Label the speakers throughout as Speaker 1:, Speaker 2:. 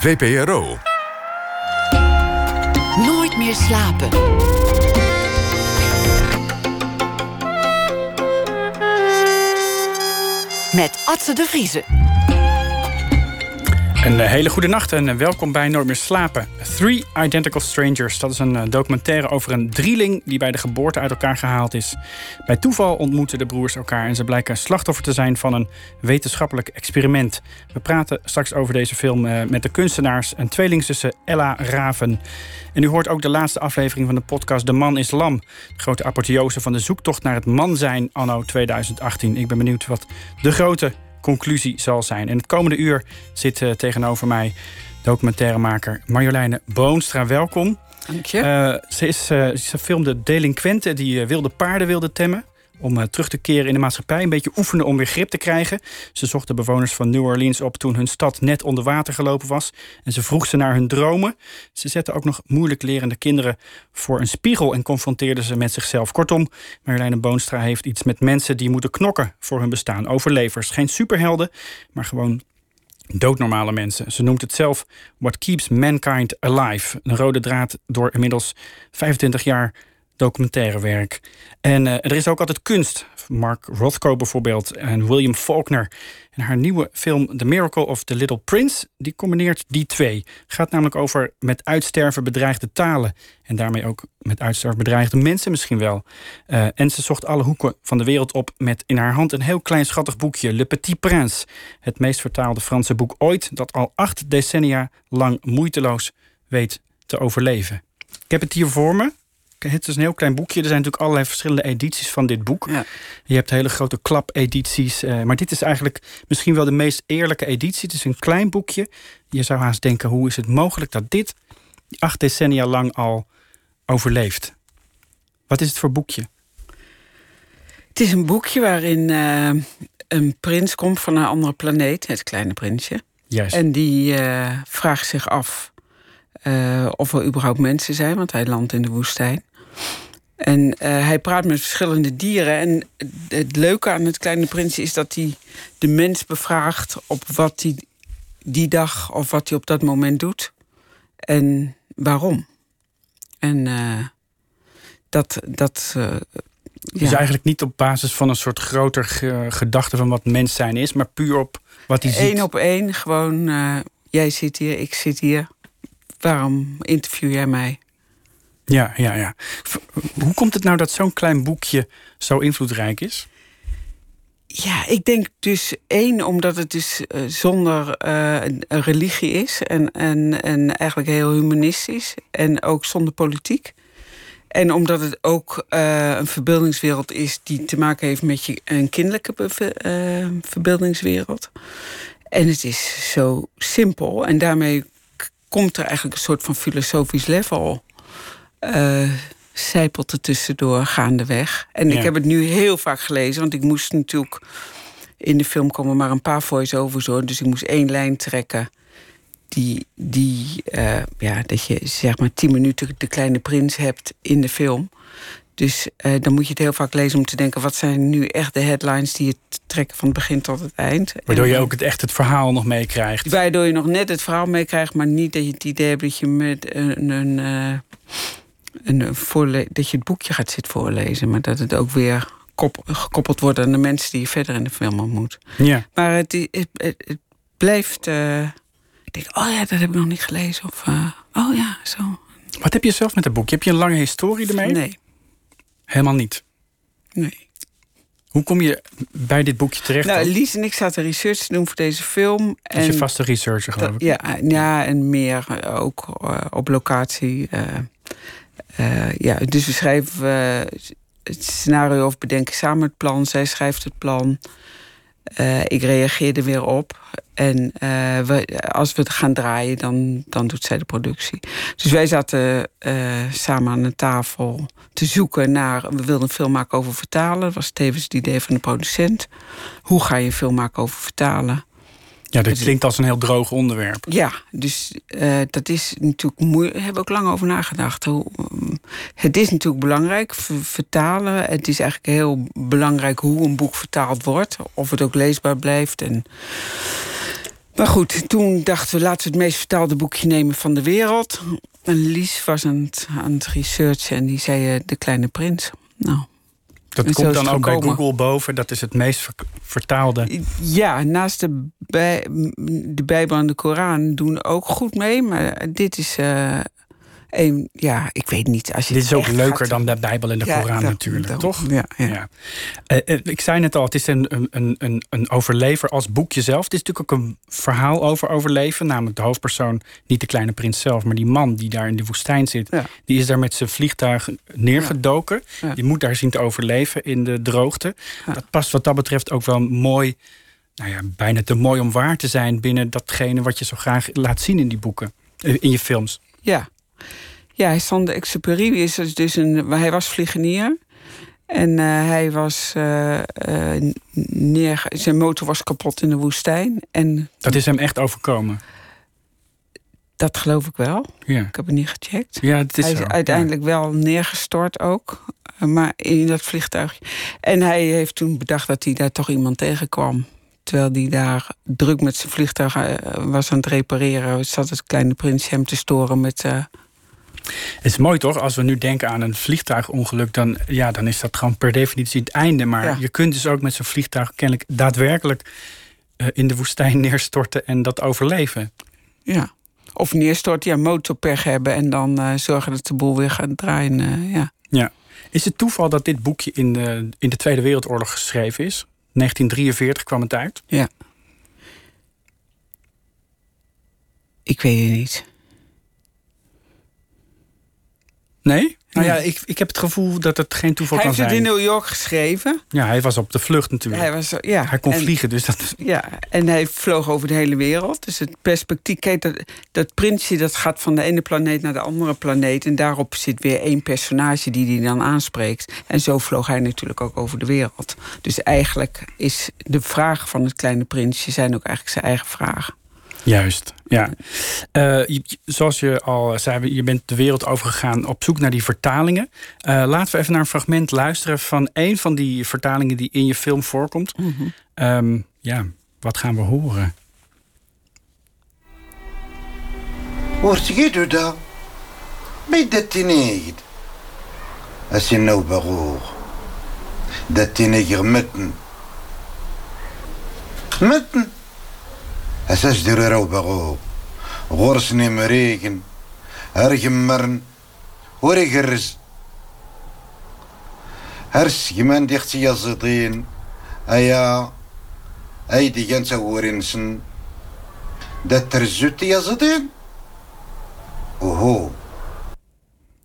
Speaker 1: VPRO.
Speaker 2: Nooit meer slapen. Met Atze de Vriezen.
Speaker 3: Een eh, hele goede nacht en eh, welkom bij Nooit meer slapen. Three Identical Strangers. Dat is een eh, documentaire over een drieling die bij de geboorte uit elkaar gehaald is. Bij toeval ontmoeten de broers elkaar en ze blijken slachtoffer te zijn van een wetenschappelijk experiment. We praten straks over deze film met de kunstenaars en tweelingzussen Ella Raven. En u hoort ook de laatste aflevering van de podcast De Man is Lam. De grote apotheose van de zoektocht naar het man zijn anno 2018. Ik ben benieuwd wat de grote conclusie zal zijn. En het komende uur zit uh, tegenover mij documentairemaker Marjoleine Boonstra. Welkom.
Speaker 4: Dank je.
Speaker 3: Uh, ze, is, uh, ze filmde delinquenten die wilde paarden wilden temmen om uh, terug te keren in de maatschappij. Een beetje oefenen om weer grip te krijgen. Ze zocht de bewoners van New Orleans op toen hun stad net onder water gelopen was. En ze vroeg ze naar hun dromen. Ze zette ook nog moeilijk lerende kinderen voor een spiegel en confronteerde ze met zichzelf. Kortom, Marjoleine Boonstra heeft iets met mensen die moeten knokken voor hun bestaan. Overlevers. Geen superhelden, maar gewoon doodnormale mensen. Ze noemt het zelf What Keeps Mankind Alive. Een rode draad door inmiddels 25 jaar documentaire werk. En uh, er is ook altijd kunst. Mark Rothko bijvoorbeeld en William Faulkner. En haar nieuwe film The Miracle of the Little Prince... die combineert die twee. Gaat namelijk over met uitsterven bedreigde talen. En daarmee ook met uitsterven bedreigde mensen misschien wel. Uh, en ze zocht alle hoeken van de wereld op... met in haar hand een heel klein schattig boekje... Le Petit Prince. Het meest vertaalde Franse boek ooit... dat al acht decennia lang moeiteloos weet te overleven. Ik heb het hier voor me het is een heel klein boekje. Er zijn natuurlijk allerlei verschillende edities van dit boek. Ja. Je hebt hele grote klap-edities. Uh, maar dit is eigenlijk misschien wel de meest eerlijke editie. Het is een klein boekje. Je zou haast denken, hoe is het mogelijk dat dit acht decennia lang al overleeft? Wat is het voor boekje?
Speaker 4: Het is een boekje waarin uh, een prins komt van een andere planeet, het kleine prinsje.
Speaker 3: Juist.
Speaker 4: En die uh, vraagt zich af of er überhaupt mensen zijn, want hij landt in de woestijn. En uh, hij praat met verschillende dieren. En het leuke aan het kleine prinsje is dat hij de mens bevraagt op wat hij die dag of wat hij op dat moment doet. En waarom. En uh, dat. dat uh,
Speaker 3: dus eigenlijk niet op basis van een soort groter gedachte van wat mens zijn is, maar puur op wat hij ziet.
Speaker 4: Eén op één, gewoon jij zit hier, ik zit hier. Waarom interview jij mij?
Speaker 3: Ja, ja, ja. Hoe komt het nou dat zo'n klein boekje zo invloedrijk is?
Speaker 4: Ja, ik denk dus één, omdat het dus uh, zonder uh, een religie is en, en, en eigenlijk heel humanistisch en ook zonder politiek. En omdat het ook uh, een verbeeldingswereld is die te maken heeft met je, een kinderlijke verbeeldingswereld. En het is zo simpel en daarmee komt er eigenlijk een soort van filosofisch level uh, zijpelt er tussendoor gaandeweg. En ik heb het nu heel vaak gelezen, want ik moest natuurlijk... in de film komen maar een paar voice-overs hoor. Dus ik moest één lijn trekken. Die, die uh, ja, dat je zeg maar tien minuten de kleine prins hebt in de film. Dus uh, dan moet je het heel vaak lezen om te denken... wat zijn nu echt de headlines die je trekken van het begin tot het eind.
Speaker 3: Waardoor je ook het, echt het verhaal nog meekrijgt.
Speaker 4: Waardoor je nog net het verhaal meekrijgt... maar niet dat je het idee hebt dat je met een... een uh, een dat je het boekje gaat zitten voorlezen, maar dat het ook weer gekoppeld wordt aan de mensen die je verder in de film ontmoet.
Speaker 3: Ja.
Speaker 4: Maar het, het, het, blijft. Uh, ik denk, oh ja, dat heb ik nog niet gelezen. Of, uh, oh ja, zo.
Speaker 3: Wat heb je zelf met het boekje? Heb je een lange historie ermee?
Speaker 4: Nee.
Speaker 3: Helemaal niet?
Speaker 4: Nee.
Speaker 3: Hoe kom je bij dit boekje terecht?
Speaker 4: Nou, Lies en ik zaten research te doen voor deze film.
Speaker 3: Dat is je vaste researcher, geloof ik.
Speaker 4: Ja, ja en meer ook uh, op locatie. Uh, ja, dus we schrijven uh, het scenario of bedenken samen het plan. Zij schrijft het plan. Uh, ik reageer er weer op. En we, als we het gaan draaien, dan, dan doet zij de productie. Dus wij zaten samen aan de tafel te zoeken naar... We wilden een film maken over vertalen. Dat was tevens het idee van de producent. Hoe ga je een film maken over vertalen?
Speaker 3: Ja, dat klinkt als een heel droog onderwerp.
Speaker 4: Ja, dus uh, dat is natuurlijk moeilijk. Daar hebben we ook lang over nagedacht. Hoe, het is natuurlijk belangrijk, vertalen. Het is eigenlijk heel belangrijk hoe een boek vertaald wordt. Of het ook leesbaar blijft. En Maar goed, toen dachten we, laten we het meest vertaalde boekje nemen van de wereld. En Lies was aan het, aan het researchen en die zei uh, De Kleine Prins. Nou,
Speaker 3: dat komt dan ook bij Google boven. Dat is het meest vertaalde.
Speaker 4: Ja, naast de, bij, de Bijbel en de Koran doen ook goed mee. Maar dit is uh, en ja, ik weet niet. Als je
Speaker 3: Dit is ook leuker dan de Bijbel en de Koran natuurlijk, toch? Ja, ja. ja. Uh, ik zei net al, het is een, een, een, een overlever als boekje zelf. Het is natuurlijk ook een verhaal over overleven. Namelijk de hoofdpersoon, niet de kleine prins zelf... maar die man die daar in de woestijn zit. Die is daar met zijn vliegtuig neergedoken. Die moet daar zien te overleven in de droogte. Dat past wat dat betreft ook wel mooi... Nou ja, bijna te mooi om waar te zijn... binnen datgene wat je zo graag laat zien in die boeken. In je films.
Speaker 4: Ja, ja, de Exupéry is dus, dus een, hij was vliegenier. En uh, hij was uh, uh, neer, zijn motor was kapot in de woestijn. En
Speaker 3: dat is hem echt overkomen.
Speaker 4: Dat geloof ik wel. Ja. Ik heb het niet gecheckt.
Speaker 3: Ja, het is
Speaker 4: hij is uiteindelijk wel neergestort ook. Maar in dat vliegtuig. En hij heeft toen bedacht dat hij daar toch iemand tegenkwam. Terwijl hij daar druk met zijn vliegtuig was aan het repareren, zat het kleine prinsje hem te storen met
Speaker 3: het is mooi toch, als we nu denken aan een vliegtuigongeluk, dan, ja, dan is dat gewoon per definitie het einde. Maar je kunt dus ook met zo'n vliegtuig kennelijk daadwerkelijk uh, in de woestijn neerstorten en dat overleven.
Speaker 4: Ja. Of neerstorten, ja, motorpech hebben en dan uh, zorgen dat de boel weer gaat draaien. Uh, ja.
Speaker 3: ja. Is het toeval dat dit boekje in de, in de Tweede Wereldoorlog geschreven is? 1943 kwam het uit.
Speaker 4: Ja. Ik weet het niet.
Speaker 3: Nee? Nou ja, ik, ik heb het gevoel dat het geen toeval
Speaker 4: kan
Speaker 3: zijn.
Speaker 4: Hij heeft het in New York geschreven.
Speaker 3: Ja, hij was op de vlucht natuurlijk.
Speaker 4: Hij, was, ja,
Speaker 3: hij kon vliegen, dus dat...
Speaker 4: Ja, en hij vloog over de hele wereld. Dus het perspectief... Kijk, dat, dat prinsje dat gaat van de ene planeet naar de andere planeet... en daarop zit weer één personage die hij dan aanspreekt. En zo vloog hij natuurlijk ook over de wereld. Dus eigenlijk is de vraag van het kleine prinsje... zijn ook eigenlijk zijn eigen vragen.
Speaker 3: Juist, ja. Uh, zoals je al zei, je bent de wereld overgegaan op zoek naar die vertalingen. Uh, laten we even naar een fragment luisteren van een van die vertalingen die in je film voorkomt. Mm -hmm. um, ja, wat gaan we horen?
Speaker 1: Hoort je dat? Bij dat teenager. Als je nou beroer. Dat teenager mitten. Mitten. أسجدر رو بغو غرسني مريقن أرجم مرن وريقرز هرس جمان دي اختي يزيطين أيا أيدي جنسا ورنسن ده ترزوتي يزيطين Oho.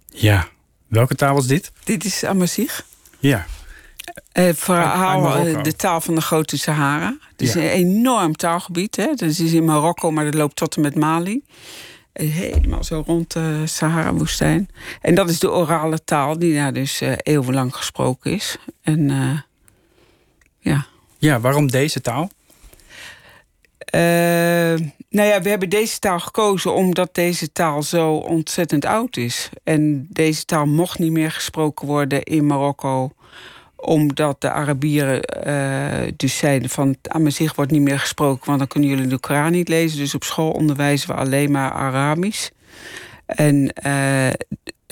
Speaker 3: Ja, welke taal was dit?
Speaker 4: Dit is Amazigh.
Speaker 3: Ja.
Speaker 4: uh, verhaal uh, de taal van de Grote Sahara. Het is ja. een enorm taalgebied. Hè? Dat is in Marokko, maar dat loopt tot en met Mali. Helemaal zo rond de Sahara-woestijn. En dat is de orale taal die daar dus uh, eeuwenlang gesproken is. En ja.
Speaker 3: Ja, waarom deze taal?
Speaker 4: nou ja, we hebben deze taal gekozen omdat deze taal zo ontzettend oud is. En deze taal mocht niet meer gesproken worden in Marokko omdat de Arabieren uh, dus zeiden van... aan zich wordt niet meer gesproken, want dan kunnen jullie de Koran niet lezen. Dus op school onderwijzen we alleen maar Arabisch. En uh,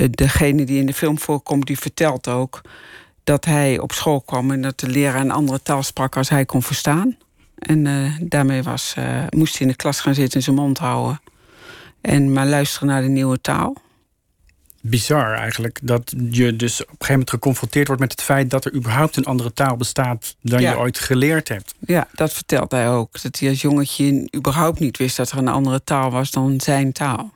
Speaker 4: degene die in de film voorkomt, die vertelt ook... dat hij op school kwam en dat de leraar een andere taal sprak... als hij kon verstaan. En uh, daarmee was, moest hij in de klas gaan zitten en zijn mond houden. En maar luisteren naar de nieuwe taal
Speaker 3: bizar eigenlijk. Dat je dus op een gegeven moment geconfronteerd wordt met het feit dat er überhaupt een andere taal bestaat dan je ooit geleerd hebt.
Speaker 4: Ja, dat vertelt hij ook. Dat hij als jongetje überhaupt niet wist dat er een andere taal was dan zijn taal.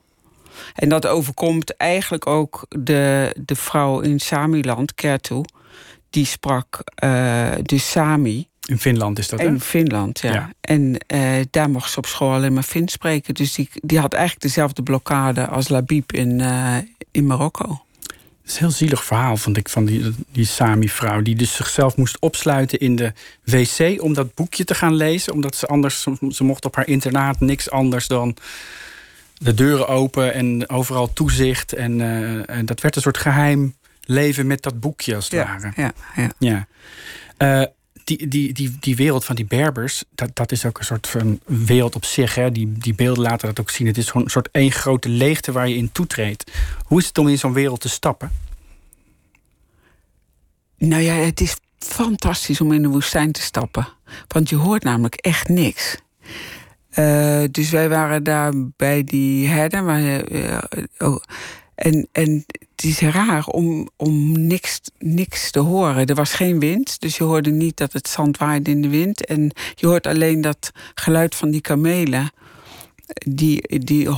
Speaker 4: En dat overkomt eigenlijk ook de, de vrouw in Samiland, Kertu. Die sprak uh, de Sami.
Speaker 3: In Finland is dat, hè?
Speaker 4: In Finland, ja. En uh, daar mocht ze op school alleen maar Fins spreken. Dus die, die had eigenlijk dezelfde blokkade als Labib in, uh, in Marokko.
Speaker 3: Het is een heel zielig verhaal, vond ik, van die, die Sami-vrouw... die dus zichzelf moest opsluiten in de wc om dat boekje te gaan lezen. Omdat ze anders... Ze mocht op haar internaat niks anders dan de deuren open en overal toezicht. En, uh, en dat werd een soort geheim leven met dat boekje, als het
Speaker 4: ja,
Speaker 3: ware.
Speaker 4: Ja, ja.
Speaker 3: ja. Die, die, die, die wereld van die Berbers, dat, dat is ook een soort van wereld op zich. Hè? Die, die beelden laten dat ook zien. Het is gewoon een soort één grote leegte waar je in toetreedt. Hoe is het om in zo'n wereld te stappen?
Speaker 4: Nou ja, het is fantastisch om in de woestijn te stappen. Want je hoort namelijk echt niks. Uh, dus wij waren daar bij die herden. Maar, uh, oh, en, en het is raar om, om niks, niks te horen. Er was geen wind, dus je hoorde niet dat het zand waaide in de wind. En je hoort alleen dat geluid van die kamelen. Die, die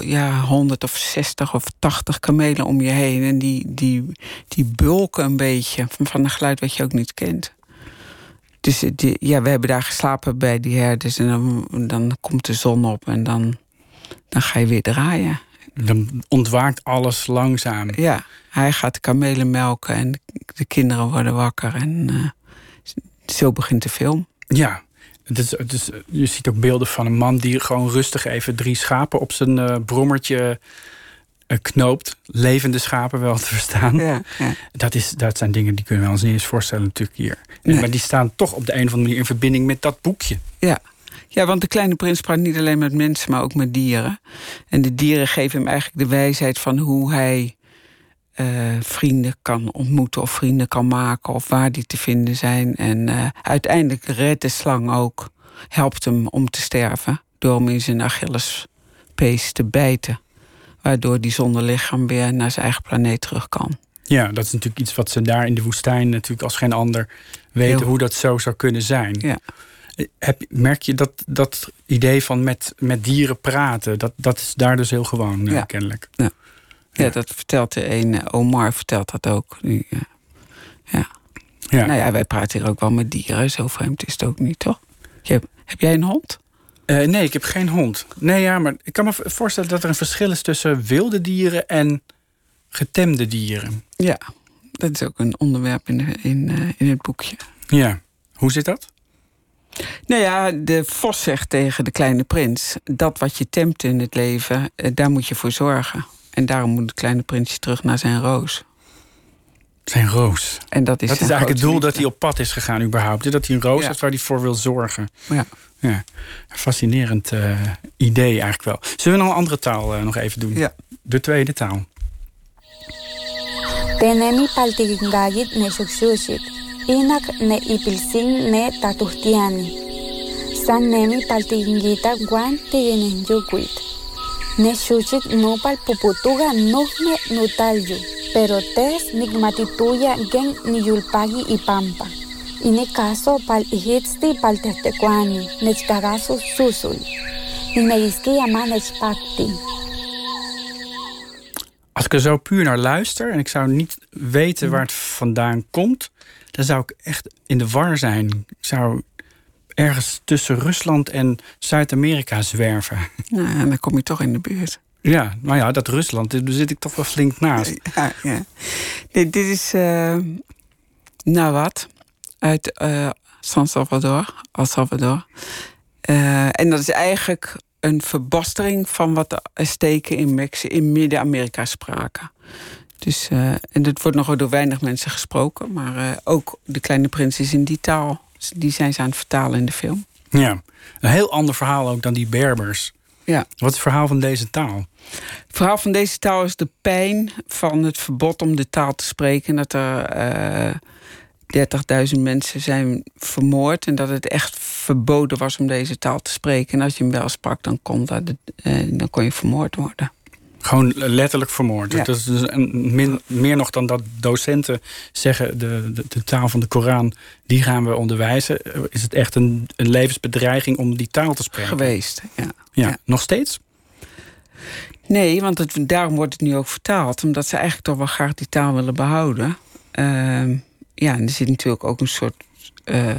Speaker 4: ja, 100 of 60 of 80 kamelen om je heen. En die, die, die bulken een beetje van, een geluid wat je ook niet kent. Dus die, ja, we hebben daar geslapen bij die herders. En dan, dan komt de zon op en dan, dan ga je weer draaien.
Speaker 3: Dan ontwaakt alles langzaam.
Speaker 4: Ja, hij gaat kamelen melken en de kinderen worden wakker. En uh, zo begint de film.
Speaker 3: Ja, dus, dus, je ziet ook beelden van een man die gewoon rustig even drie schapen op zijn uh, brommertje uh, knoopt. Levende schapen wel te verstaan. Ja, ja. Dat, is, dat zijn dingen die kunnen we ons niet eens voorstellen natuurlijk hier. Nee. Maar die staan toch op de een of andere manier in verbinding met dat boekje.
Speaker 4: Ja, ja, want de kleine prins praat niet alleen met mensen, maar ook met dieren. En de dieren geven hem eigenlijk de wijsheid van hoe hij uh, vrienden kan ontmoeten of vrienden kan maken of waar die te vinden zijn. En uh, uiteindelijk redt de slang ook, helpt hem om te sterven door hem in zijn Achillespees te bijten. Waardoor die zonder lichaam weer naar zijn eigen planeet terug kan.
Speaker 3: Ja, dat is natuurlijk iets wat ze daar in de woestijn natuurlijk als geen ander weten Heel... hoe dat zo zou kunnen zijn.
Speaker 4: Ja.
Speaker 3: Heb, merk je dat, dat idee van met, met dieren praten, dat, dat is daar dus heel gewoon, ja. kennelijk.
Speaker 4: Ja. ja. dat vertelt de een, eh, Omar vertelt dat ook nu. Ja. ja. Nou ja, wij praten hier ook wel met dieren, zo vreemd is het ook niet, toch? heb jij een hond?
Speaker 3: Uh, nee, ik heb geen hond. Nee, ja, maar ik kan me voorstellen dat er een verschil is tussen wilde dieren en getemde dieren.
Speaker 4: Ja, dat is ook een onderwerp in, in, in het boekje.
Speaker 3: Ja, hoe zit dat?
Speaker 4: Nou ja, de vos zegt tegen de kleine prins: dat wat je temt in het leven, eh, daar moet je voor zorgen. En daarom moet het kleine prinsje terug naar zijn roos.
Speaker 3: Zijn roos.
Speaker 4: En dat is,
Speaker 3: dat is eigenlijk het doel dat hij op pad is gegaan, überhaupt. Dat hij een roos heeft waar hij voor wil zorgen.
Speaker 4: Ja.
Speaker 3: ja. Fascinerend uh, idee eigenlijk wel. Zullen we nog een andere taal uh, nog even doen?
Speaker 4: Ja.
Speaker 3: De tweede taal.
Speaker 5: Tenemi paltigingagit nesuksushit. Inak ne ipilsin ne tatuhtiani. San nemi paltingita guan tiginin yuguit. Ne shuchit nopal puputuga nuhme nutalyu. Pero tes nigmatituya gen niyulpagi pampa. Ini caso pal ihitsti pal tehtecuani, nechkagasu susul. Ninegiski yama nechpakti.
Speaker 3: Als ik er zo puur naar luister en ik zou niet weten waar het vandaan komt, dan zou ik echt in de war zijn. Ik zou ergens tussen Rusland en Zuid-Amerika zwerven.
Speaker 4: Nou, en dan kom je toch in de buurt.
Speaker 3: Ja, maar ja, dat Rusland, daar zit ik toch wel flink naast.
Speaker 4: Ja, ja. dit is, uh, nou wat, uit uh, San Salvador, El Salvador. Uh, en dat is eigenlijk een verbastering van wat de Azteken in, in Midden-Amerika spraken. Dus, uh, en dat wordt nog door weinig mensen gesproken. Maar uh, ook de kleine prins is in die taal. Die zijn ze aan het vertalen in de film.
Speaker 3: Ja, een heel ander verhaal ook dan die Berbers.
Speaker 4: Ja.
Speaker 3: Wat is het verhaal van deze taal?
Speaker 4: Het verhaal van deze taal is de pijn van het verbod om de taal te spreken. Dat er uh, 30.000 mensen zijn vermoord. En dat het echt verboden was om deze taal te spreken. En als je hem wel sprak, dan kon, dat, dan kon je vermoord worden.
Speaker 3: Gewoon letterlijk vermoord. Ja. Dat is dus een, min, meer nog dan dat docenten zeggen... De, de, de, taal van de Koran, die gaan we onderwijzen. Is het echt een, een levensbedreiging om die taal te spreken?
Speaker 4: Geweest, ja.
Speaker 3: Ja, ja. nog steeds?
Speaker 4: Nee, want het, daarom wordt het nu ook vertaald. Omdat ze eigenlijk toch wel graag die taal willen behouden. Uh, ja, en er zit natuurlijk ook een soort... Uh,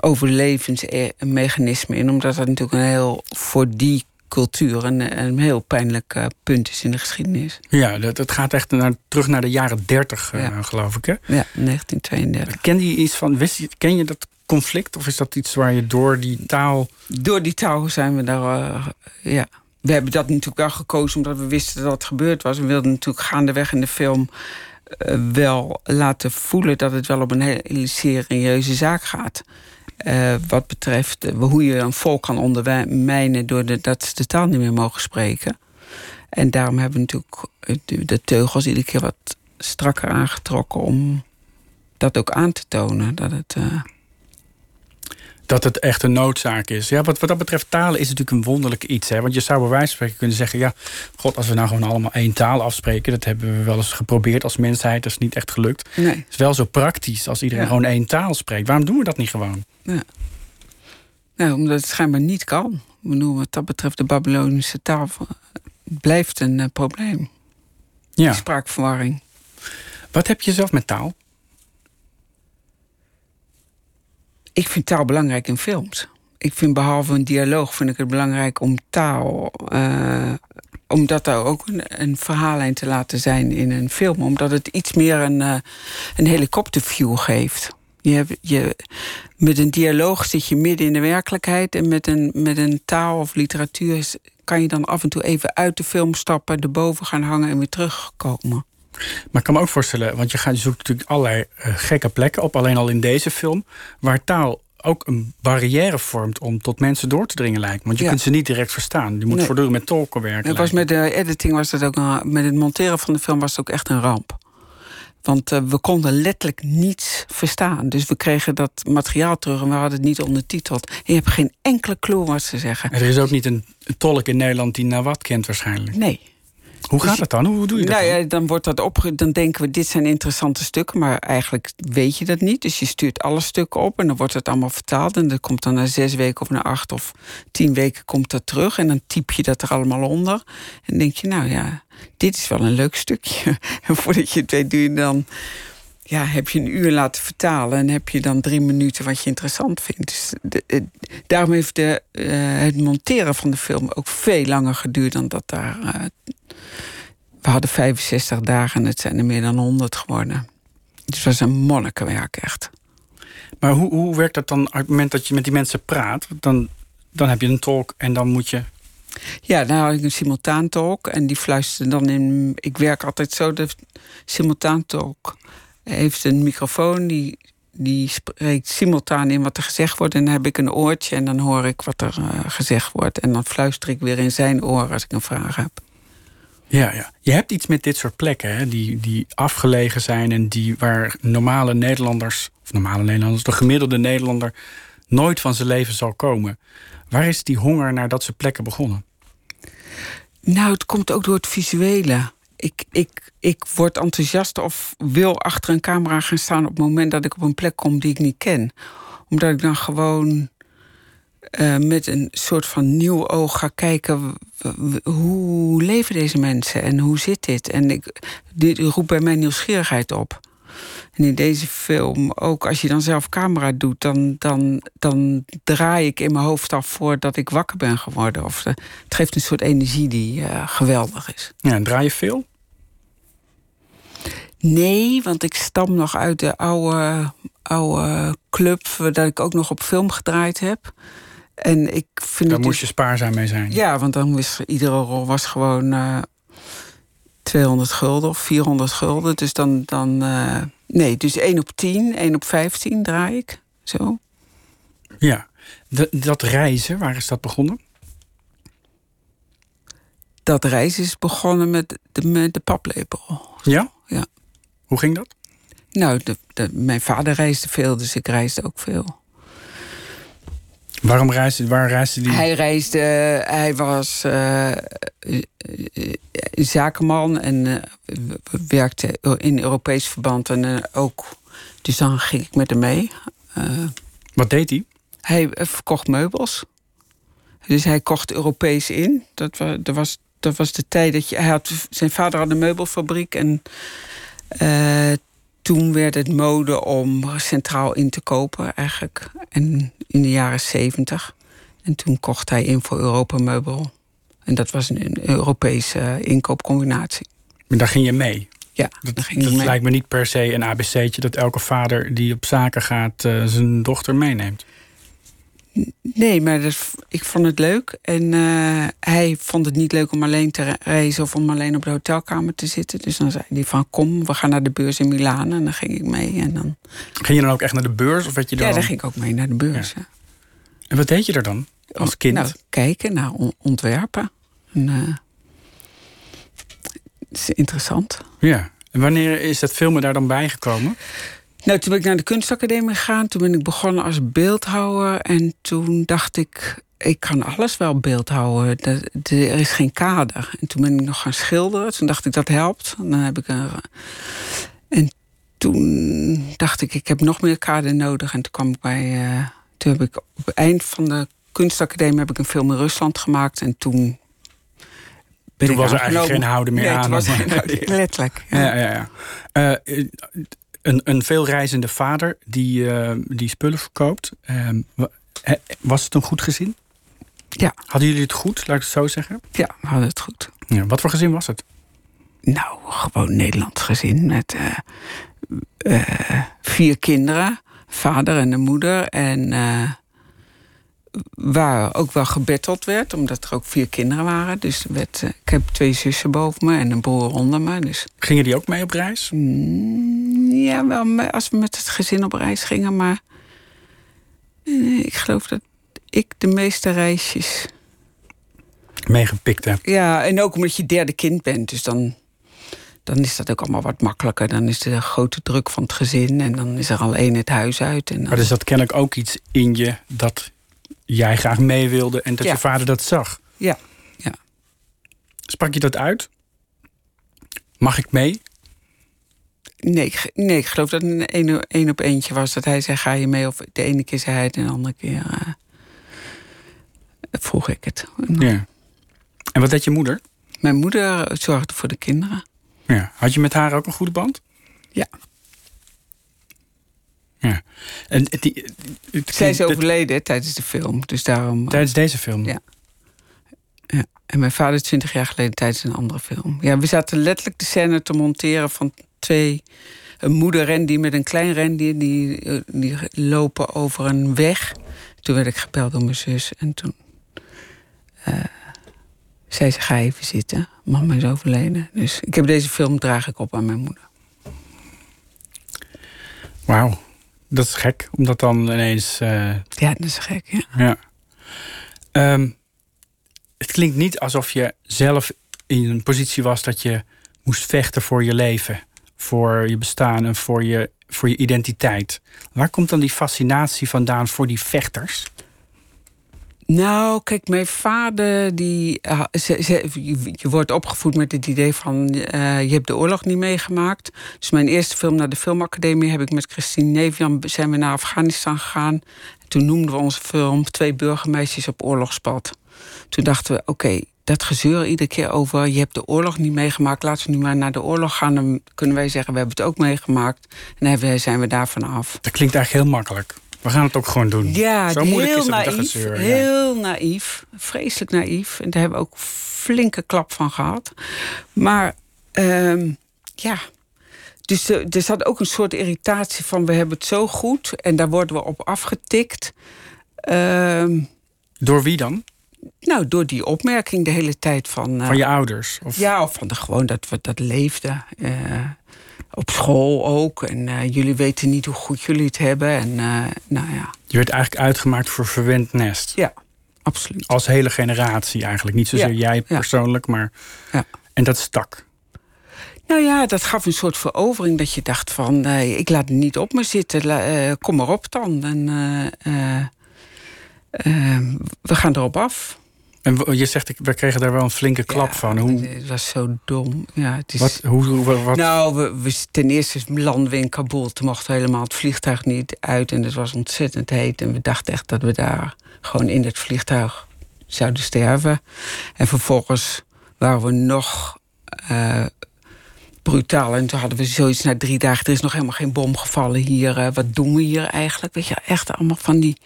Speaker 4: overlevensmechanisme in. Omdat dat natuurlijk een heel voor die cultuur een, een heel pijnlijk uh, punt is in de geschiedenis.
Speaker 3: Ja, dat, het gaat echt naar, terug naar de jaren 30, uh, ja. geloof ik. Hè?
Speaker 4: Ja, 1932.
Speaker 3: Ken je iets van, wist je, ken je dat conflict? Of is dat iets waar je door die taal.
Speaker 4: Door die taal zijn we daar. Uh, ja. We hebben dat natuurlijk wel gekozen omdat we wisten dat het gebeurd was. We wilden natuurlijk gaandeweg in de film eh, wel laten voelen dat het wel om een hele serieuze zaak gaat. Uh, wat betreft uh, hoe je een volk kan ondermijnen door de, dat ze de taal niet meer mogen spreken. En daarom hebben we natuurlijk de, de teugels iedere keer wat strakker aangetrokken om dat ook aan te tonen. Dat het.
Speaker 3: Dat het echt een noodzaak is. Ja, wat, wat dat betreft, talen is natuurlijk een wonderlijk iets. Hè? Want je zou bij wijze van spreken kunnen zeggen... ja, god, als we nou gewoon allemaal één taal afspreken... dat hebben we wel eens geprobeerd als mensheid. Dat is niet echt gelukt.
Speaker 4: Nee.
Speaker 3: Het is wel zo praktisch als iedereen ja. gewoon één taal spreekt. Waarom doen we dat niet gewoon?
Speaker 4: Ja. Nou, omdat het schijnbaar niet kan. Bedoel, wat dat betreft de Babylonische taal blijft een uh, probleem.
Speaker 3: Ja.
Speaker 4: Spraakverwarring.
Speaker 3: Wat heb je zelf met taal?
Speaker 4: Ik vind taal belangrijk in films. Ik vind behalve een dialoog vind ik het belangrijk om taal. Uh, om dat daar ook een, een verhaallijn te laten zijn in een film. Omdat het iets meer een, uh, een helikopterview geeft. Je hebt, je, met een dialoog zit je midden in de werkelijkheid. En met een, met een taal of literatuur kan je dan af en toe even uit de film stappen, erboven gaan hangen en weer terugkomen.
Speaker 3: Maar ik kan me ook voorstellen, want je, gaat, je zoekt natuurlijk allerlei uh, gekke plekken op, alleen al in deze film, waar taal ook een barrière vormt om tot mensen door te dringen lijkt. Want je
Speaker 4: Ja.
Speaker 3: kunt ze niet direct verstaan. Je moet
Speaker 4: Nee.
Speaker 3: voortdurend met tolken werken.
Speaker 4: Het was met de editing was dat ook een, met het monteren van de film was het ook echt een ramp. Want eh, we konden letterlijk niets verstaan. Dus we kregen dat materiaal terug en we hadden het niet ondertiteld. En je hebt geen enkele clue wat ze zeggen.
Speaker 3: Er is ook niet een, een tolk in Nederland die Nawat kent waarschijnlijk.
Speaker 4: Nee.
Speaker 3: Hoe gaat dat dan? Hoe doe je dat
Speaker 4: Nou
Speaker 3: dan?
Speaker 4: ja, dan wordt dat opge... Dan denken we, dit zijn interessante stukken, maar eigenlijk weet je dat niet. Dus je stuurt alle stukken op en dan wordt het allemaal vertaald. En dat komt dan na zes weken of na acht of tien weken komt dat terug. En dan typ je dat er allemaal onder. En denk je, nou ja, dit is wel een leuk stukje. En voordat je het weet, doe je dan... Ja, heb je een uur laten vertalen en heb je dan drie minuten wat je interessant vindt. Dus de, eh, daarom heeft de, eh, het monteren van de film ook veel langer geduurd dan dat daar. eh, we hadden 65 dagen en het zijn er meer dan 100 geworden. Dus het was een monnikenwerk echt.
Speaker 3: Maar hoe, hoe werkt dat dan op het moment dat je met die mensen praat? Dan, dan heb je een tolk en dan moet je...
Speaker 4: Ja, dan had ik een simultaantolk en die fluisterde dan in. Ik werk altijd zo, de simultaantolk heeft een microfoon, die, die spreekt simultaan in wat er gezegd wordt. En dan heb ik een oortje en dan hoor ik wat er eh, gezegd wordt. En dan fluister ik weer in zijn oor als ik een vraag heb.
Speaker 3: Ja, ja. Je hebt iets met dit soort plekken, hè? Die, die afgelegen zijn en die waar normale Nederlanders, of normale Nederlanders, de gemiddelde Nederlander nooit van zijn leven zal komen. Waar is die honger naar dat soort plekken begonnen?
Speaker 4: Nou, het komt ook door het visuele. Ik, ik, ik word enthousiast of wil achter een camera gaan staan op het moment dat ik op een plek kom die ik niet ken. Omdat ik dan gewoon eh, met een soort van nieuw oog ga kijken. Hoe leven deze mensen en hoe zit dit? En ik, dit roept bij mij nieuwsgierigheid op. En in deze film, ook als je dan zelf camera doet, dan, dan, dan draai ik in mijn hoofd af voordat ik wakker ben geworden. Of, eh, het geeft een soort energie die eh, geweldig is.
Speaker 3: Ja, en draai je veel?
Speaker 4: Nee, want ik stam nog uit de oude, oude club dat ik ook nog op film gedraaid heb. En ik vind
Speaker 3: Daar moest je
Speaker 4: dus-
Speaker 3: spaarzaam mee zijn.
Speaker 4: Ja, want dan was iedere rol was gewoon eh 200 gulden of 400 gulden. Dus dan, dan eh, nee, dus 1 op 10, 1 op 15 draai ik. Zo.
Speaker 3: Ja. De- dat reizen, waar is dat begonnen?
Speaker 4: Dat reis is begonnen met de, met de paplepel.
Speaker 3: Ja?
Speaker 4: Ja.
Speaker 3: Hoe ging dat?
Speaker 4: Nou, de, de, mijn vader reisde veel, dus ik reisde ook veel.
Speaker 3: Waarom reisde, waar reisde die?
Speaker 4: Hij reisde, hij was eh, eh, eh, zakenman en eh, werkte in Europees verband. En eh, ook, dus dan ging ik met hem mee. Eh,
Speaker 3: Wat deed hij?
Speaker 4: hij eh, verkocht meubels. Dus hij kocht Europees in. Dat was, dat was, dat was de tijd dat je. Hij had, zijn vader had een meubelfabriek. En eh, toen werd het mode om centraal in te kopen, eigenlijk. En in de jaren zeventig. En toen kocht hij in voor Europa Meubel. En dat was een, Europese inkoopcombinatie.
Speaker 3: Maar daar ging je mee.
Speaker 4: Ja,
Speaker 3: Dat,
Speaker 4: daar ging
Speaker 3: dat
Speaker 4: mee.
Speaker 3: lijkt me niet per se een ABC'tje dat elke vader die op zaken gaat eh, zijn dochter meeneemt.
Speaker 4: Nee, maar dat, ik vond het leuk. En uh, hij vond het niet leuk om alleen te reizen of om alleen op de hotelkamer te zitten. Dus dan zei hij van kom, we gaan naar de beurs in Milaan. En dan ging ik mee. En dan...
Speaker 3: Ging je dan ook echt naar de beurs? Of werd je dan...
Speaker 4: Ja, dan ging ik ook mee naar de beurs. Ja.
Speaker 3: En wat deed je er dan als kind?
Speaker 4: Nou, kijken naar ontwerpen. En, uh, het is interessant.
Speaker 3: Ja. En wanneer is dat filmen daar dan bijgekomen?
Speaker 4: Nou, toen ben ik naar de kunstacademie gegaan. Toen ben ik begonnen als beeldhouwer. En toen dacht ik, ik kan alles wel beeldhouden. Er is geen kader. En toen ben ik nog gaan schilderen. Toen dacht ik, dat helpt. En dan heb ik een... En toen dacht ik, ik heb nog meer kader nodig. En toen kwam ik bij... Uh, toen heb ik op het eind van de kunstacademie... heb ik een film in Rusland gemaakt. En toen...
Speaker 3: Ben toen was er eigenlijk geen houden meer
Speaker 4: nee,
Speaker 3: aan.
Speaker 4: Toen was er geen houden, letterlijk.
Speaker 3: Ja, ja, ja. Uh, een, een veelreizende vader die, uh, die spullen verkoopt. Uh, was het een goed gezin?
Speaker 4: Ja.
Speaker 3: Hadden jullie het goed, laat ik het zo zeggen?
Speaker 4: Ja, we hadden het goed.
Speaker 3: Ja, wat voor gezin was het?
Speaker 4: Nou, gewoon Nederlands gezin met uh, vier kinderen. Vader en een moeder. En waar ook wel gebetteld werd, omdat er ook vier kinderen waren. Dus werd, ik heb twee zussen boven me en een broer onder me. Dus...
Speaker 3: Gingen die ook mee op reis?
Speaker 4: Mm, ja, wel als we met het gezin op reis gingen, maar ik geloof dat ik de meeste reisjes
Speaker 3: meegepikt heb.
Speaker 4: Ja, en ook omdat je derde kind bent, dus dan, dan is dat ook allemaal wat makkelijker. Dan is de grote druk van het gezin en dan is er al één het huis uit. En dan...
Speaker 3: Maar dus dat kennelijk ook iets in je dat jij graag mee wilde en dat
Speaker 4: Ja.
Speaker 3: je vader dat zag.
Speaker 4: Ja, ja.
Speaker 3: Sprak je dat uit? Mag ik mee?
Speaker 4: Nee, ik, nee, ik geloof dat het een één, één op eentje was. Dat hij zei, ga je mee? Of de ene keer zei hij het en de andere keer eh, vroeg ik het.
Speaker 3: Ja. En wat deed je moeder?
Speaker 4: Mijn moeder zorgde voor de kinderen.
Speaker 3: Ja. Had je met haar ook een goede band?
Speaker 4: Ja.
Speaker 3: Ja. En die, het-
Speaker 4: Zij is overleden tijdens de film, dus daarom...
Speaker 3: Tijdens deze film?
Speaker 4: Ja. Ja. En mijn vader twintig jaar geleden tijdens een andere film. Ja, we zaten letterlijk de scène te monteren van twee... Een moeder rendier met een klein rendier. Die, eh, die lopen over een weg. Toen werd ik gebeld door mijn zus. En toen eh, zei ze, ga even zitten. Mama is overleden. Dus ik heb deze film draag ik op aan mijn moeder.
Speaker 3: Wauw. Dat is gek, om dat dan ineens... eh,
Speaker 4: Ja, dat is gek, ja.
Speaker 3: Ja. Ehm, het klinkt niet alsof je zelf in een positie was dat je moest vechten voor je leven, voor je bestaan en voor je, voor je identiteit. Waar komt dan die fascinatie vandaan voor die vechters?
Speaker 4: Nou, kijk, mijn vader, die, ze- je, wordt opgevoed met het idee van eh, je hebt de oorlog niet meegemaakt. Dus mijn eerste film naar de filmacademie heb ik met Christine Nevian zijn we naar Afghanistan gegaan. Toen noemden we onze film Twee burgermeisjes op oorlogspad. Toen dachten we, oké, dat gezeur iedere keer over je hebt de oorlog niet meegemaakt. Laten we nu maar naar de oorlog gaan. Dan kunnen wij zeggen, we hebben het ook meegemaakt. En dan zijn we daarvan af.
Speaker 3: Dat klinkt eigenlijk heel makkelijk. We gaan het ook gewoon doen.
Speaker 4: Ja,
Speaker 3: Zo moeilijk
Speaker 4: heel
Speaker 3: is het
Speaker 4: naïef.
Speaker 3: ja.
Speaker 4: Heel naïef. Vreselijk naïef. En daar hebben we ook flinke klap van gehad. Maar ehm, ja. Dus er, er zat ook een soort irritatie van we hebben het zo goed. En daar worden we op afgetikt. Ehm,
Speaker 3: Door wie dan?
Speaker 4: nou, door die opmerking de hele tijd van... eh,
Speaker 3: Van je ouders? Of...
Speaker 4: ja, of van de, gewoon dat we dat leefden. Eh, op school ook. En eh, jullie weten niet hoe goed jullie het hebben. En eh, nou ja,
Speaker 3: Je werd eigenlijk uitgemaakt voor verwend nest.
Speaker 4: ja, absoluut.
Speaker 3: Als hele generatie eigenlijk. Niet zozeer
Speaker 4: Ja,
Speaker 3: jij
Speaker 4: ja.
Speaker 3: persoonlijk, maar...
Speaker 4: Ja.
Speaker 3: En dat stak.
Speaker 4: Nou ja, dat gaf een soort verovering dat je dacht van... eh, ik laat het niet op me zitten, eh, kom maar op dan. En, eh, eh, eh, we gaan erop af.
Speaker 3: En je zegt, we kregen daar wel een flinke klap
Speaker 4: Ja,
Speaker 3: van. Hoe,
Speaker 4: Het was zo dom. Ja, het is...
Speaker 3: wat, hoe, hoe- wat,
Speaker 4: Nou, we, we, ten eerste landen we in Kabul. Toen mochten helemaal het vliegtuig niet uit. En het was ontzettend heet. En we dachten echt dat we daar gewoon in het vliegtuig zouden sterven. En vervolgens waren we nog eh, brutaal. En toen hadden we zoiets na drie dagen... er is nog helemaal geen bom gevallen hier. eh, wat doen we hier eigenlijk? Weet je, echt allemaal van die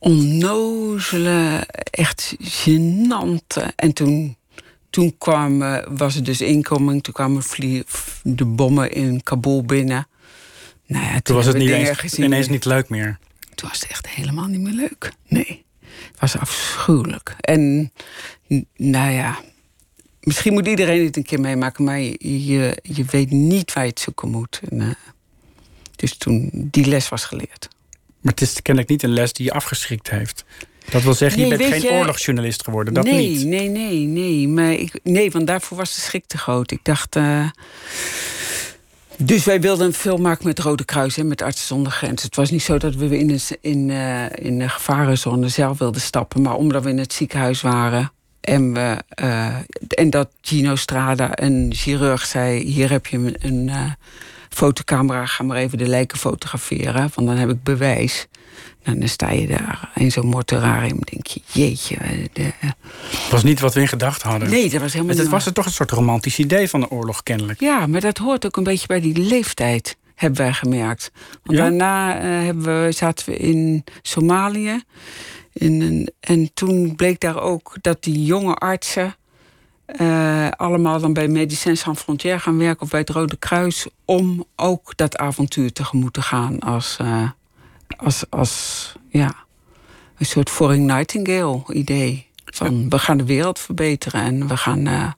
Speaker 4: onnozele, echt gênante. En toen, toen kwam, eh, was het dus inkoming. Toen kwamen de bommen in Kabul binnen. Nou ja, toen,
Speaker 3: toen was het niet eens,
Speaker 4: gezien.
Speaker 3: ineens niet leuk meer.
Speaker 4: toen was het echt helemaal niet meer leuk. Nee, het was afschuwelijk. En nou ja, misschien moet iedereen het een keer meemaken, maar je, je weet niet waar je het zoeken moet. En, uh, dus toen die les was geleerd.
Speaker 3: Maar het is kennelijk niet een les die je afgeschrikt heeft. Dat wil zeggen, je bent geen oorlogsjournalist geworden. Dat
Speaker 4: nee,
Speaker 3: niet.
Speaker 4: Nee, nee, nee. Maar ik, nee, want daarvoor was de schrik te groot. Ik dacht. Uh, dus wij wilden een film maken met Rode Kruis en met Artsen zonder Grenzen. Het was niet zo dat we in de, in, uh, in de gevarenzone zelf wilden stappen. Maar omdat we in het ziekenhuis waren. En, we, uh, en dat Gino Strada, een chirurg, zei: Hier heb je een, een fotocamera, ga maar even de lijken fotograferen. Want dan heb ik bewijs. Nou, dan sta je daar in zo'n mortuarium. denk je, jeetje. De...
Speaker 3: Het was niet wat we in gedacht hadden.
Speaker 4: Nee, dat was helemaal
Speaker 3: niet. Het was er toch een soort romantisch idee van de oorlog, kennelijk.
Speaker 4: Ja, maar dat hoort ook een beetje bij die leeftijd, hebben wij gemerkt. Want ja? daarna uh, hebben we, zaten we in Somalië. In een, en toen bleek daar ook dat die jonge artsen. Uh, allemaal dan bij Médecins Sans Frontières gaan werken of bij het Rode Kruis. om ook dat avontuur tegemoet te gaan als. Uh, als, als ja, een soort Foreign Nightingale-idee. Van we gaan de wereld verbeteren en we gaan uh,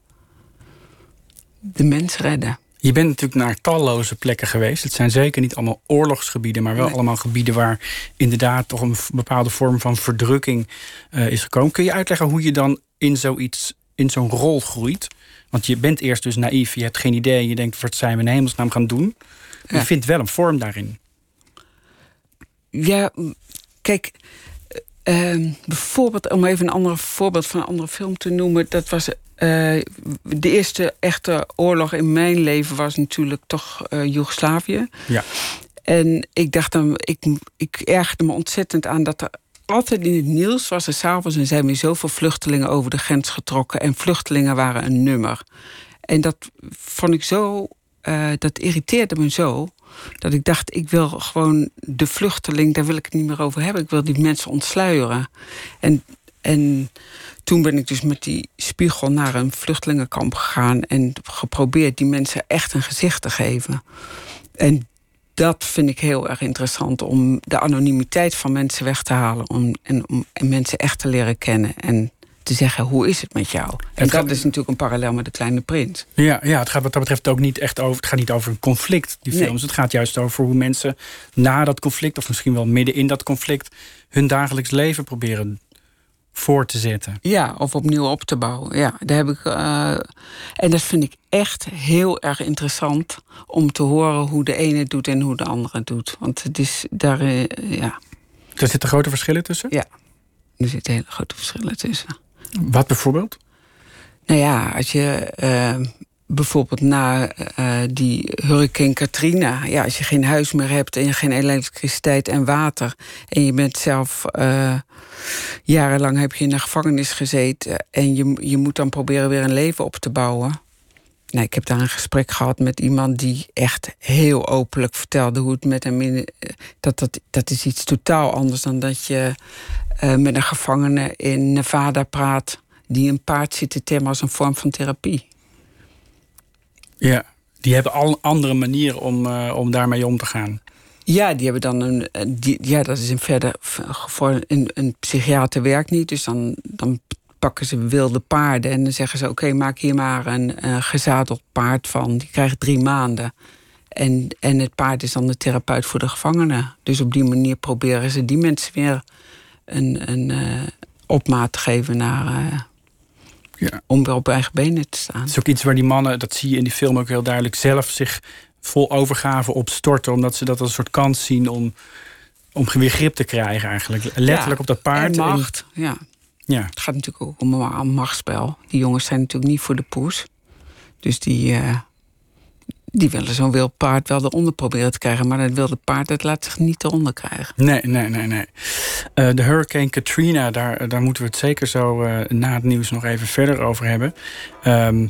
Speaker 4: de mens redden.
Speaker 3: Je bent natuurlijk naar talloze plekken geweest. Het zijn zeker niet allemaal oorlogsgebieden, maar wel nee. allemaal gebieden waar inderdaad toch een bepaalde vorm van verdrukking uh, is gekomen. Kun je uitleggen hoe je dan in zoiets, in zo'n rol groeit? Want je bent eerst dus naïef, je hebt geen idee, je denkt wat zijn we in hemelsnaam gaan doen. Ja. Je vindt wel een vorm daarin.
Speaker 4: Ja, kijk, uh, bijvoorbeeld, om even een ander voorbeeld van een andere film te noemen, dat was uh, de eerste echte oorlog in mijn leven was natuurlijk toch uh, Joegoslavië.
Speaker 3: Ja.
Speaker 4: En ik dacht dan, ik, ik ergerde me ontzettend aan dat er altijd in het nieuws was er s'avonds en zijn weer zoveel vluchtelingen over de grens getrokken en vluchtelingen waren een nummer. En dat vond ik zo, uh, dat irriteerde me zo dat ik dacht, ik wil gewoon de vluchteling, daar wil ik het niet meer over hebben. Ik wil die mensen ontsluieren. En, en toen ben ik dus met die spiegel naar een vluchtelingenkamp gegaan en geprobeerd die mensen echt een gezicht te geven. En dat vind ik heel erg interessant om de anonimiteit van mensen weg te halen om, en, om en mensen echt te leren kennen. En te zeggen, hoe is het met jou? En
Speaker 3: Het
Speaker 4: dat
Speaker 3: gaat-
Speaker 4: is natuurlijk een parallel met de kleine prins.
Speaker 3: Ja, ja, het gaat wat dat betreft ook niet echt over. Het gaat niet over een conflict, die
Speaker 4: Nee.
Speaker 3: films. Het gaat juist over hoe mensen na dat conflict, of misschien wel midden in dat conflict, hun dagelijks leven proberen voor te zetten.
Speaker 4: Ja, of opnieuw op te bouwen. Ja, daar heb ik. eh, en dat vind ik echt heel erg interessant om te horen hoe de ene het doet en hoe de andere het doet. Want het is daar, eh, ja,
Speaker 3: Er zitten grote verschillen tussen.
Speaker 4: ja, er zitten hele grote verschillen tussen.
Speaker 3: Wat bijvoorbeeld?
Speaker 4: Nou ja, als je eh, bijvoorbeeld na eh, die hurricane Katrina, ja, als je geen huis meer hebt en je geen elektriciteit en water en je bent zelf eh, jarenlang heb je in de gevangenis gezeten en je, je moet dan proberen weer een leven op te bouwen. Nou, ik heb daar een gesprek gehad met iemand die echt heel openlijk vertelde hoe het met hem in. eh, Dat, dat, dat is iets totaal anders dan dat je met een gevangene in Nevada praat. die een paard zit te temmen als een vorm van therapie.
Speaker 3: Ja, die hebben al andere manieren om, eh, om daarmee om te gaan.
Speaker 4: Ja, die hebben dan een. eh, Die, ja, dat is een verder. Voor een, een psychiater werkt niet. Dus dan, dan pakken ze wilde paarden. En dan zeggen ze: Oké, maak hier maar een gezadeld paard van. Die krijgt drie maanden. En, en het paard is dan de therapeut voor de gevangenen. Dus op die manier proberen ze die mensen weer een, een eh, opmaat te geven naar.
Speaker 3: Ja.
Speaker 4: om weer op eigen benen te staan.
Speaker 3: Het is ook iets waar die mannen, dat zie je in die film ook heel duidelijk, zelf zich vol overgave op storten. Omdat ze dat als een soort kans zien om, om weer grip te krijgen eigenlijk. Letterlijk
Speaker 4: Ja,
Speaker 3: op dat paard.
Speaker 4: En macht, ja.
Speaker 3: ja.
Speaker 4: Het gaat natuurlijk ook om een machtsspel. Die jongens zijn natuurlijk niet voor de poes. Dus die, eh, die willen zo'n wild paard wel eronder proberen te krijgen. Maar dat wilde paard dat laat zich niet eronder krijgen.
Speaker 3: Nee, nee, nee, nee. Eh, de Hurricane Katrina, daar, daar moeten we het zeker zo eh, na het nieuws nog even verder over hebben. Ehm,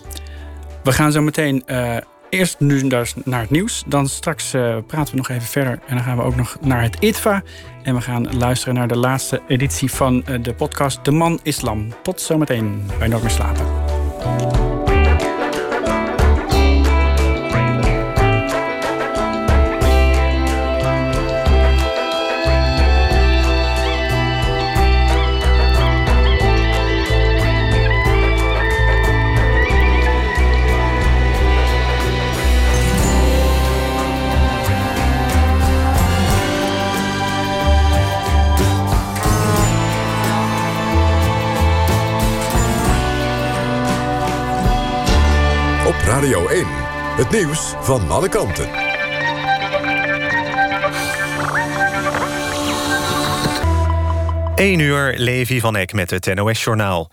Speaker 3: we gaan zo meteen eh, eerst nu dus naar het nieuws. Dan straks eh, praten we nog even verder. En dan gaan we ook nog naar het ITVA. En we gaan luisteren naar de laatste editie van eh, de podcast De Man Islam. Tot zometeen bij Nooit meer slapen.
Speaker 6: Radio 1, het nieuws van alle kanten.
Speaker 7: 1 uur, Levi van Eck met het NOS-journaal.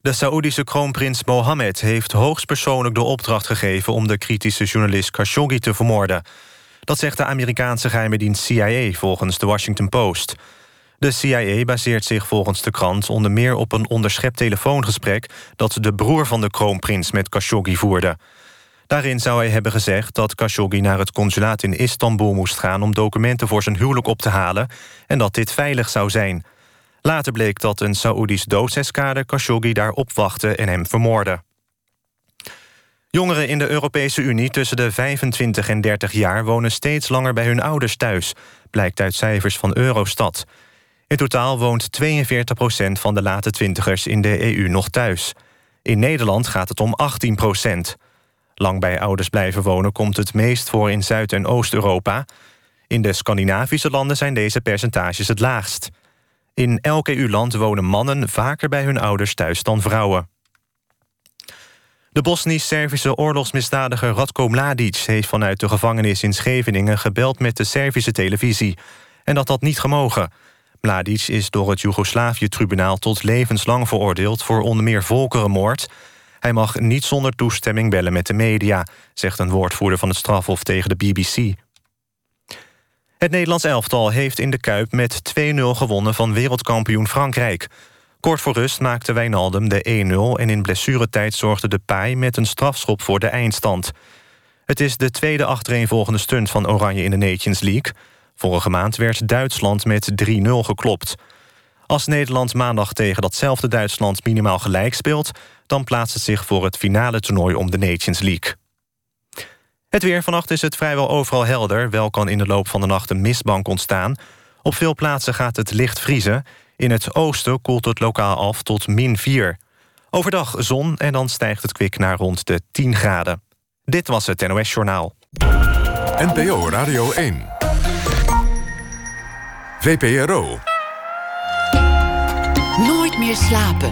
Speaker 7: De Saoedische kroonprins Mohammed heeft hoogstpersoonlijk de opdracht gegeven... om de kritische journalist Khashoggi te vermoorden. Dat zegt de Amerikaanse geheime dienst CIA volgens de Washington Post. De CIA baseert zich volgens de krant onder meer op een onderschept telefoongesprek... dat de broer van de kroonprins met Khashoggi voerde. Daarin zou hij hebben gezegd dat Khashoggi naar het consulaat in Istanbul moest gaan... om documenten voor zijn huwelijk op te halen en dat dit veilig zou zijn... Later bleek dat een Saoedisch doodseskader Khashoggi daar opwachtte en hem vermoordde. Jongeren in de Europese Unie tussen de 25 en 30 jaar... wonen steeds langer bij hun ouders thuis, blijkt uit cijfers van Eurostat. In totaal woont 42 procent van de late twintigers in de EU nog thuis. In Nederland gaat het om 18 procent. Lang bij ouders blijven wonen komt het meest voor in Zuid- en Oost-Europa. In de Scandinavische landen zijn deze percentages het laagst. In elk EU-land wonen mannen vaker bij hun ouders thuis dan vrouwen. De Bosnisch-Servische oorlogsmisdadiger Radko Mladic... heeft vanuit de gevangenis in Scheveningen gebeld met de Servische televisie. En dat had niet gemogen. Mladic is door het Joegoslavië-tribunaal tot levenslang veroordeeld... voor onder meer volkerenmoord. Hij mag niet zonder toestemming bellen met de media... zegt een woordvoerder van het strafhof tegen de BBC. Het Nederlands elftal heeft in de Kuip met 2-0 gewonnen van wereldkampioen Frankrijk. Kort voor rust maakte Wijnaldum de 1-0 en in blessuretijd zorgde de Pai met een strafschop voor de eindstand. Het is de tweede achtereenvolgende stunt van Oranje in de Nations League. Vorige maand werd Duitsland met 3-0 geklopt. Als Nederland maandag tegen datzelfde Duitsland minimaal gelijk speelt... dan plaatst het zich voor het finale toernooi om de Nations League. Het weer vannacht is het vrijwel overal helder. Wel kan in de loop van de nacht een mistbank ontstaan. Op veel plaatsen gaat het licht vriezen. In het oosten koelt het lokaal af tot min 4. Overdag zon en dan stijgt het kwik naar rond de 10 graden. Dit was het NOS Journaal.
Speaker 6: NPO Radio 1. VPRO.
Speaker 2: Nooit meer slapen.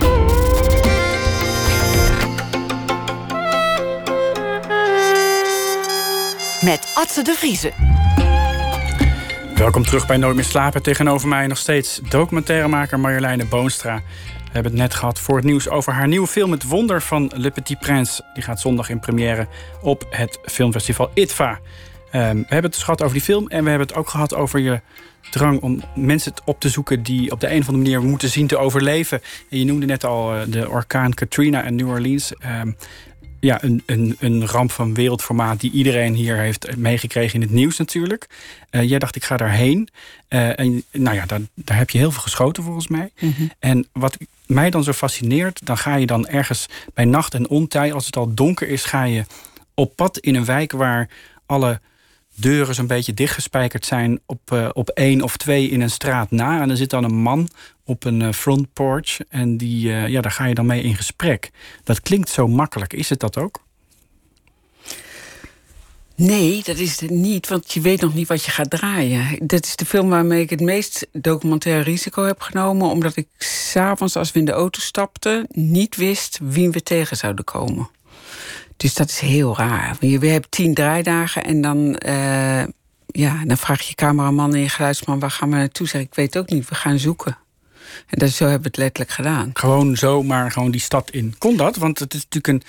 Speaker 2: met Atze de Vriezen.
Speaker 3: Welkom terug bij Nooit meer slapen. Tegenover mij nog steeds documentairemaker Marjoleine Boonstra. We hebben het net gehad voor het nieuws over haar nieuwe film... Het Wonder van Le Petit Prince. Die gaat zondag in première op het filmfestival ITVA. Ehm, we hebben het dus gehad over die film... en we hebben het ook gehad over je drang om mensen op te zoeken... die op de een of andere manier moeten zien te overleven. En je noemde net al eh, de orkaan Katrina en New Orleans. Um, ja, een, een, een ramp van wereldformaat die iedereen hier heeft meegekregen in het nieuws natuurlijk. Uh, jij dacht, ik ga daarheen. Uh, en nou ja, daar, daar heb je heel veel geschoten volgens mij. Mhm. En wat mij dan zo fascineert, dan ga je dan ergens bij nacht en ontij, als het al donker is, ga je op pad in een wijk waar alle deuren zo'n beetje dichtgespijkerd zijn op, uh, op één of twee in een straat na. En er zit dan een man op een uh, front porch en die, uh, ja, daar ga je dan mee in gesprek. Dat klinkt zo makkelijk. Is het dat ook?
Speaker 4: Nee, dat is het niet, want je weet nog niet wat je gaat draaien. Dat is de film waarmee ik het meest documentaire risico heb genomen... omdat ik s'avonds, als we in de auto stapten... niet wist wie we tegen zouden komen. Dus dat is heel raar. Je hebt tien draaidagen en dan, uh, ja, dan vraag je cameraman en je geluidsman... waar gaan we naartoe? Zeg ik, weet ook niet, we gaan zoeken. En dat, zo hebben we het letterlijk gedaan.
Speaker 3: Gewoon zo, maar gewoon die stad in. Kon dat? Want het is natuurlijk een,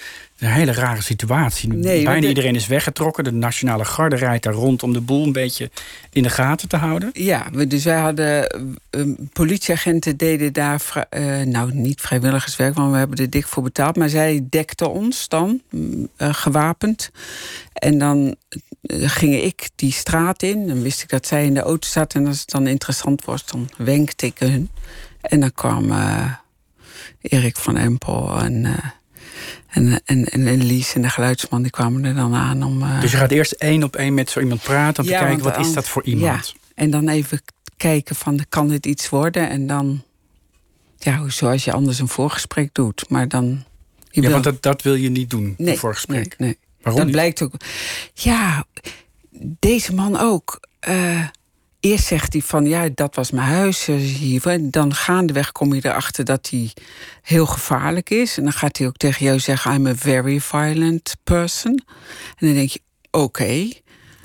Speaker 3: een hele rare situatie. Nee, Bijna iedereen is weggetrokken. De Nationale Garde rijdt daar rond om de boel een beetje in de gaten te houden.
Speaker 4: Ja, dus wij hadden... Uh, politieagenten deden daar, uh, nou niet vrijwilligerswerk... want we hebben er dik voor betaald. Maar zij dekten ons dan, uh, gewapend. En dan ging ik die straat in. Dan wist ik dat zij in de auto zat. En als het dan interessant was, dan wenkte ik hun. En dan kwam uh, Erik van Empel en, uh, en, en, en Lies en de geluidsman... die kwamen er dan aan om... Uh...
Speaker 3: Dus je gaat eerst één op één met zo iemand praten... om ja, te kijken, wat is dat voor iemand?
Speaker 4: Ja, en dan even kijken van, kan dit iets worden? En dan, ja, zoals je anders een voorgesprek doet. Maar dan...
Speaker 3: ja, want dat, dat wil je niet doen, nee, een voorgesprek.
Speaker 4: Nee, nee.
Speaker 3: Waarom
Speaker 4: Dat blijkt ook... Ja, deze man ook... eerst zegt hij van ja, dat was mijn huis. eh, Hier. En Dan gaandeweg kom je erachter dat hij heel gevaarlijk is. En dan gaat hij ook tegen jou zeggen: I'm a very violent person. En dan denk je: oké.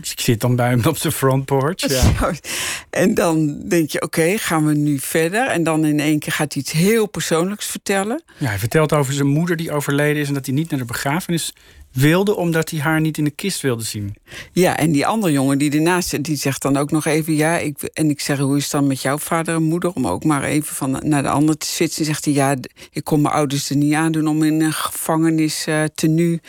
Speaker 3: Dus ik zit dan bij hem op zijn front porch. Ja.
Speaker 4: En dan denk je: oké, gaan we nu verder? En dan in één keer gaat hij iets heel persoonlijks vertellen.
Speaker 3: Ja, hij vertelt over zijn moeder die overleden is... en dat hij niet naar de begrafenis wilde... omdat hij haar niet in de kist wilde zien.
Speaker 4: Ja, en die andere jongen die ernaast zit, die zegt dan ook nog even ja. Ik, en ik zeg, hoe is het dan met jouw vader en moeder? Om ook maar even van naar de ander te switchen. Zegt hij, ja, ik kon mijn ouders er niet aandoen om in een gevangenis eh tenue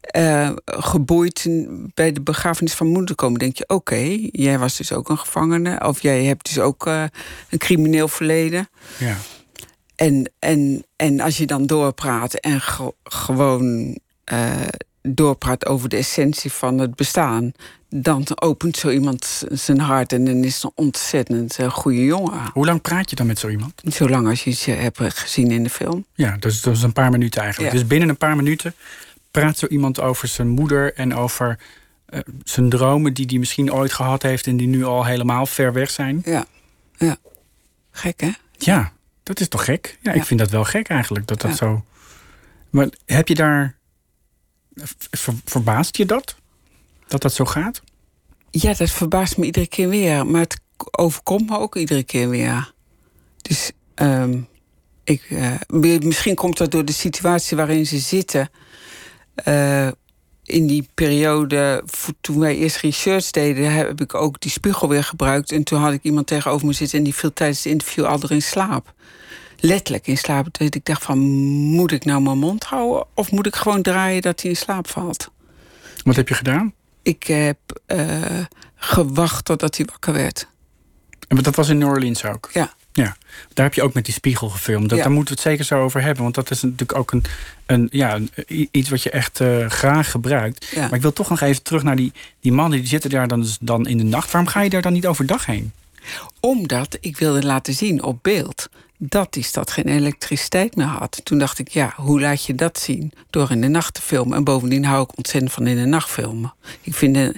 Speaker 4: eh, geboeid bij de begrafenis van moeder te komen. Denk je, oké, jij was dus ook een gevangene. Of jij hebt dus ook eh, een crimineel verleden.
Speaker 3: Ja.
Speaker 4: En, en, en als je dan doorpraat en ge- gewoon doorpraat over de essentie van het bestaan, dan opent zo iemand zijn hart en dan is het een ontzettend eh, goede jongen.
Speaker 3: Hoe lang praat je dan met zo iemand?
Speaker 4: Zolang als je iets eh, hebt gezien in de film.
Speaker 3: Ja, dus dat is een paar minuten eigenlijk.
Speaker 4: Ja.
Speaker 3: Dus binnen een paar minuten praat zo iemand over zijn moeder... en over eh, zijn dromen die hij misschien ooit gehad heeft... en die nu al helemaal ver weg zijn.
Speaker 4: Ja, ja. Gek hè?
Speaker 3: Ja, dat is toch gek? Ja, ik vind dat wel gek eigenlijk, dat dat
Speaker 4: Ja.
Speaker 3: zo... Maar heb je daar... ver- verbaast je dat? Dat dat zo gaat?
Speaker 4: Ja, dat verbaast me iedere keer weer. Maar het overkomt me ook iedere keer weer. Dus ehm, ik, eh, misschien komt dat door de situatie waarin ze zitten. Eh, in die periode, toen wij eerst research deden, heb ik ook die spiegel weer gebruikt. En toen had ik iemand tegenover me zitten en die viel tijdens het interview al in slaap. Letterlijk in slaap. Dat ik dacht van, moet ik nou mijn mond houden? Of moet ik gewoon draaien dat hij in slaap valt?
Speaker 3: Wat heb je gedaan?
Speaker 4: Ik heb eh, gewacht totdat hij wakker werd.
Speaker 3: En dat was in New Orleans ook?
Speaker 4: Ja.
Speaker 3: Ja, daar heb je ook met die spiegel gefilmd. Dat,
Speaker 4: Ja.
Speaker 3: Daar moeten we het zeker zo over hebben. Want dat is natuurlijk ook een, een, ja, een- iets wat je echt eh, graag gebruikt.
Speaker 4: Ja.
Speaker 3: Maar ik wil toch nog even terug naar die, die mannen. Die zitten daar dan, dus dan in de nacht. Waarom ga je daar dan niet overdag heen?
Speaker 4: Omdat ik wilde laten zien op beeld dat die stad geen elektriciteit meer had. Toen dacht ik, ja, hoe laat je dat zien? Door in de nacht te filmen. En bovendien hou ik ontzettend van in de nacht filmen. Ik vind eh,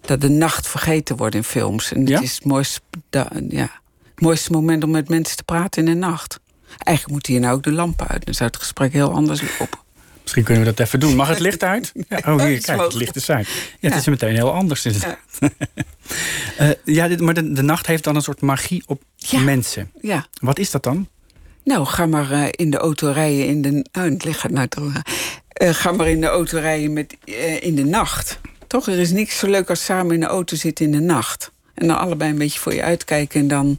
Speaker 4: dat de nacht vergeten wordt in films. En
Speaker 3: Ja?
Speaker 4: het is het mooiste, da- ja, het mooiste moment om met mensen te praten in de nacht. Eigenlijk moet hier nou ook de lampen uit. Dan zou het gesprek heel anders lopen.
Speaker 3: Misschien kunnen we dat even doen. Mag het licht uit? Ja, oh, hier, kijk, het licht is uit. Ja, het
Speaker 4: Ja.
Speaker 3: is meteen heel anders. Het. Eh, ja, dit, maar de, de nacht heeft dan een soort magie op
Speaker 4: Ja.
Speaker 3: mensen.
Speaker 4: Ja.
Speaker 3: Wat is dat dan?
Speaker 4: Nou, ga maar eh, in de auto rijden in de... Oh, het licht gaat nou toch. Eh, ga maar in de auto rijden met, in de nacht. Toch? Er is niks zo leuk als samen in de auto zitten in de nacht. En dan allebei een beetje voor je uitkijken en dan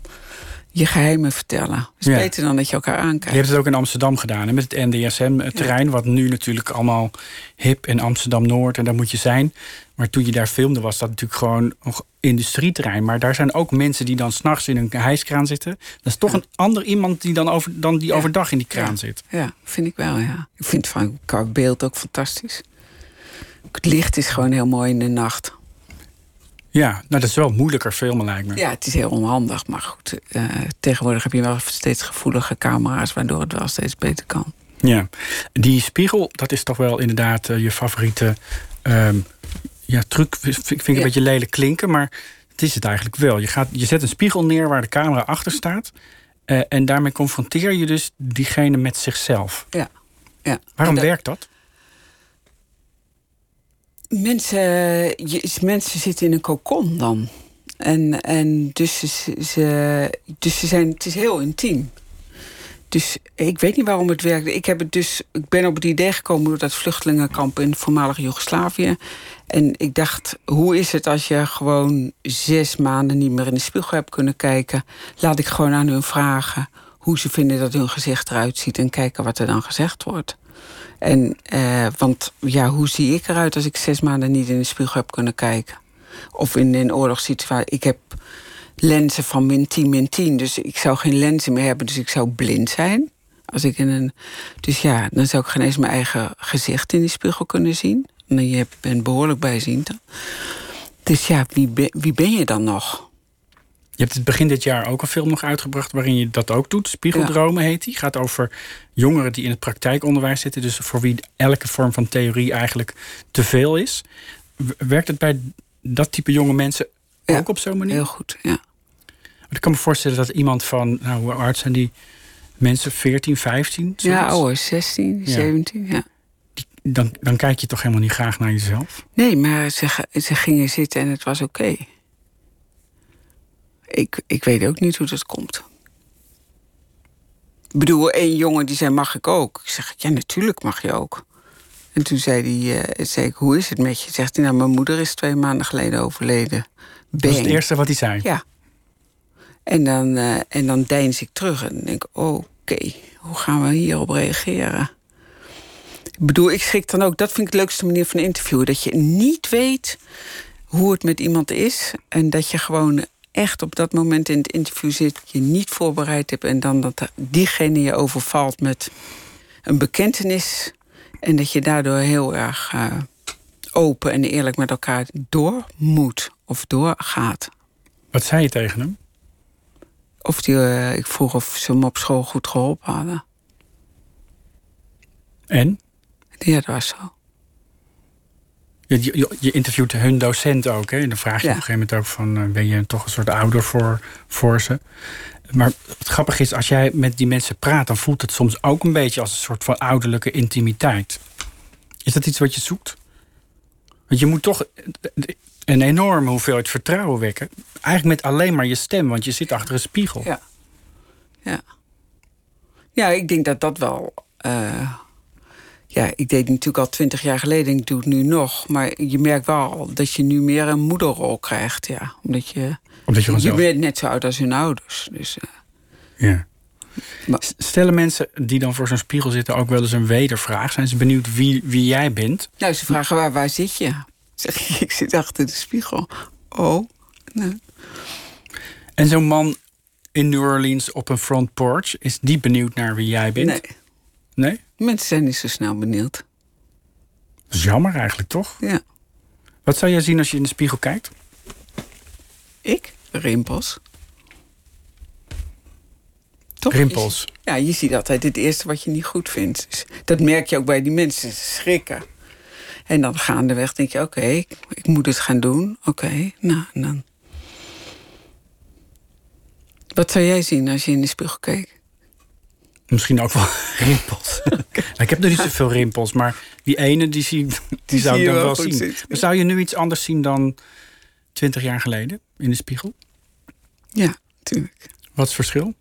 Speaker 4: je geheimen vertellen. Het is
Speaker 3: Ja.
Speaker 4: beter dan dat je elkaar
Speaker 3: Je
Speaker 4: aankijkt.
Speaker 3: hebt het ook in Amsterdam gedaan. Hè, met het NDSM-terrein. Wat nu natuurlijk allemaal hip in Amsterdam-Noord. En daar moet je zijn. Maar toen je daar filmde was dat natuurlijk gewoon nog industrieterrein. Maar daar zijn ook mensen die dan s'nachts in een hijskraan zitten. Dat is toch een ander iemand die dan, over, dan die overdag in die kraan zit.
Speaker 4: Ja, vind ik wel, ja. Ik vind van qua beeld ook fantastisch. Het licht is gewoon heel mooi in de nacht.
Speaker 3: Ja, nou dat is wel moeilijker filmen lijkt me.
Speaker 4: Ja, het is heel onhandig, maar goed. eh, tegenwoordig heb je wel steeds gevoelige camera's... waardoor het wel steeds beter kan.
Speaker 3: Ja. Die spiegel, dat is toch wel inderdaad eh, je favoriete ehm, ja, truc. Vind vind ik een
Speaker 4: Ja.
Speaker 3: beetje lelijk klinken, maar het is het eigenlijk wel. Je, gaat, je zet een spiegel neer waar de camera achter staat. eh, en daarmee confronteer je dus diegene met zichzelf.
Speaker 4: Ja. ja.
Speaker 3: Waarom
Speaker 4: dat-
Speaker 3: werkt dat?
Speaker 4: Mensen, mensen zitten in een kokon dan. En, en dus, ze, dus ze zijn, het is heel intiem. Dus ik weet niet waarom het werkt. Ik, heb het dus, ik ben op het idee gekomen door dat vluchtelingenkamp in voormalig Joegoslavië. En ik dacht, hoe is het als je gewoon zes maanden niet meer in de spiegel hebt kunnen kijken? Laat ik gewoon aan hun vragen hoe ze vinden dat hun gezicht eruit ziet en kijken wat er dan gezegd wordt. En, eh, want ja, hoe zie ik eruit als ik zes maanden niet in de spiegel heb kunnen kijken? Of in een oorlogssituatie. Ik heb lenzen van min 10, min 10. Dus ik zou geen lenzen meer hebben, dus ik zou blind zijn. Als ik in een, dus ja, dan zou ik geen eens mijn eigen gezicht in die spiegel kunnen zien. En je bent behoorlijk bijziend. Dus ja, wie, ben- wie ben je dan nog?
Speaker 3: Je hebt het begin dit jaar ook een film nog uitgebracht waarin je dat ook doet. Spiegeldromen heet die. Gaat over jongeren die in het praktijkonderwijs zitten. Dus voor wie elke vorm van theorie eigenlijk te veel is. Werkt het bij dat type jonge mensen
Speaker 4: Ja,
Speaker 3: ook op zo'n manier?
Speaker 4: Heel goed, ja.
Speaker 3: ik kan me voorstellen dat iemand van, nou, hoe oud zijn die mensen? 14, 15?
Speaker 4: Ja, ouder, 16, 17, ja.
Speaker 3: dan, dan kijk je toch helemaal niet graag naar jezelf?
Speaker 4: Nee, maar ze, ze gingen zitten en het was oké. Ik, ik weet ook niet hoe dat komt. Ik bedoel, één jongen die zei, mag ik ook? Ik zeg, ja, natuurlijk mag je ook. En toen zei, hij, uh, zei ik, hoe is het met je? Zegt hij, nou, mijn moeder is twee maanden geleden overleden.
Speaker 3: Bang. Dat is het eerste wat hij zei?
Speaker 4: Ja. En dan, uh, en dan deins ik terug en denk, oké, hoe gaan we hierop reageren? Ik bedoel, ik schrik dan ook, dat vind ik de leukste manier van interviewen. Dat je niet weet hoe het met iemand is. En dat je gewoon echt op dat moment in het interview zit, je niet voorbereid hebt en dan dat diegene je overvalt met een bekentenis en dat je daardoor heel erg uh, open en eerlijk met elkaar door moet of doorgaat.
Speaker 3: Wat zei je tegen hem?
Speaker 4: Of die, uh, ik vroeg of ze hem op school goed geholpen hadden.
Speaker 3: En?
Speaker 4: Ja, dat was zo.
Speaker 3: Je, je, je, interviewt hun docent ook, hè? En dan vraag je ja. op een gegeven moment ook van... Uh, ben je toch een soort ouder voor, voor ze? Maar het grappige is, als jij met die mensen praat... dan voelt het soms ook een beetje als een soort van ouderlijke intimiteit. Is dat iets wat je zoekt? Want je moet toch een enorme hoeveelheid vertrouwen wekken. Eigenlijk met alleen maar je stem, want je zit achter een spiegel.
Speaker 4: Ja, ja. ja ik denk dat dat wel... Uh ja, ik deed het natuurlijk al twintig jaar geleden. Ik doe het nu nog. Maar je merkt wel dat je nu meer een moederrol krijgt. Ja. Omdat je,
Speaker 3: Omdat je,
Speaker 4: je bent net zo oud als hun ouders. Dus, uh,
Speaker 3: ja. Maar, Stellen mensen die dan voor zo'n spiegel zitten ook wel eens een wedervraag? Zijn ze benieuwd wie, wie jij bent?
Speaker 4: Nou, ze vragen waar, waar zit je? Zeg ik, ik zit achter de spiegel. Oh.
Speaker 3: En zo'n man in New Orleans op een front porch, is die benieuwd naar wie jij bent?
Speaker 4: Nee.
Speaker 3: Nee?
Speaker 4: Mensen zijn niet zo snel benieuwd.
Speaker 3: Dat is jammer eigenlijk, toch?
Speaker 4: Ja.
Speaker 3: Wat zou jij zien als je in de spiegel kijkt?
Speaker 4: Ik? Rimpels.
Speaker 3: Toch? Rimpels?
Speaker 4: Je, ja, je ziet altijd het eerste wat je niet goed vindt. Dus dat merk je ook bij die mensen. Ze schrikken. En dan gaandeweg denk je, oké, okay, ik, ik, moet het gaan doen. Oké, okay, nou, en dan... Wat zou jij zien als je in de spiegel keek?
Speaker 3: Misschien ook wel rimpels. ik heb nog niet zoveel rimpels, maar die ene die, zie, die, zou ik dan wel zien. Maar zou je nu iets anders zien dan twintig jaar geleden in de spiegel?
Speaker 4: Ja, natuurlijk.
Speaker 3: Wat is het verschil?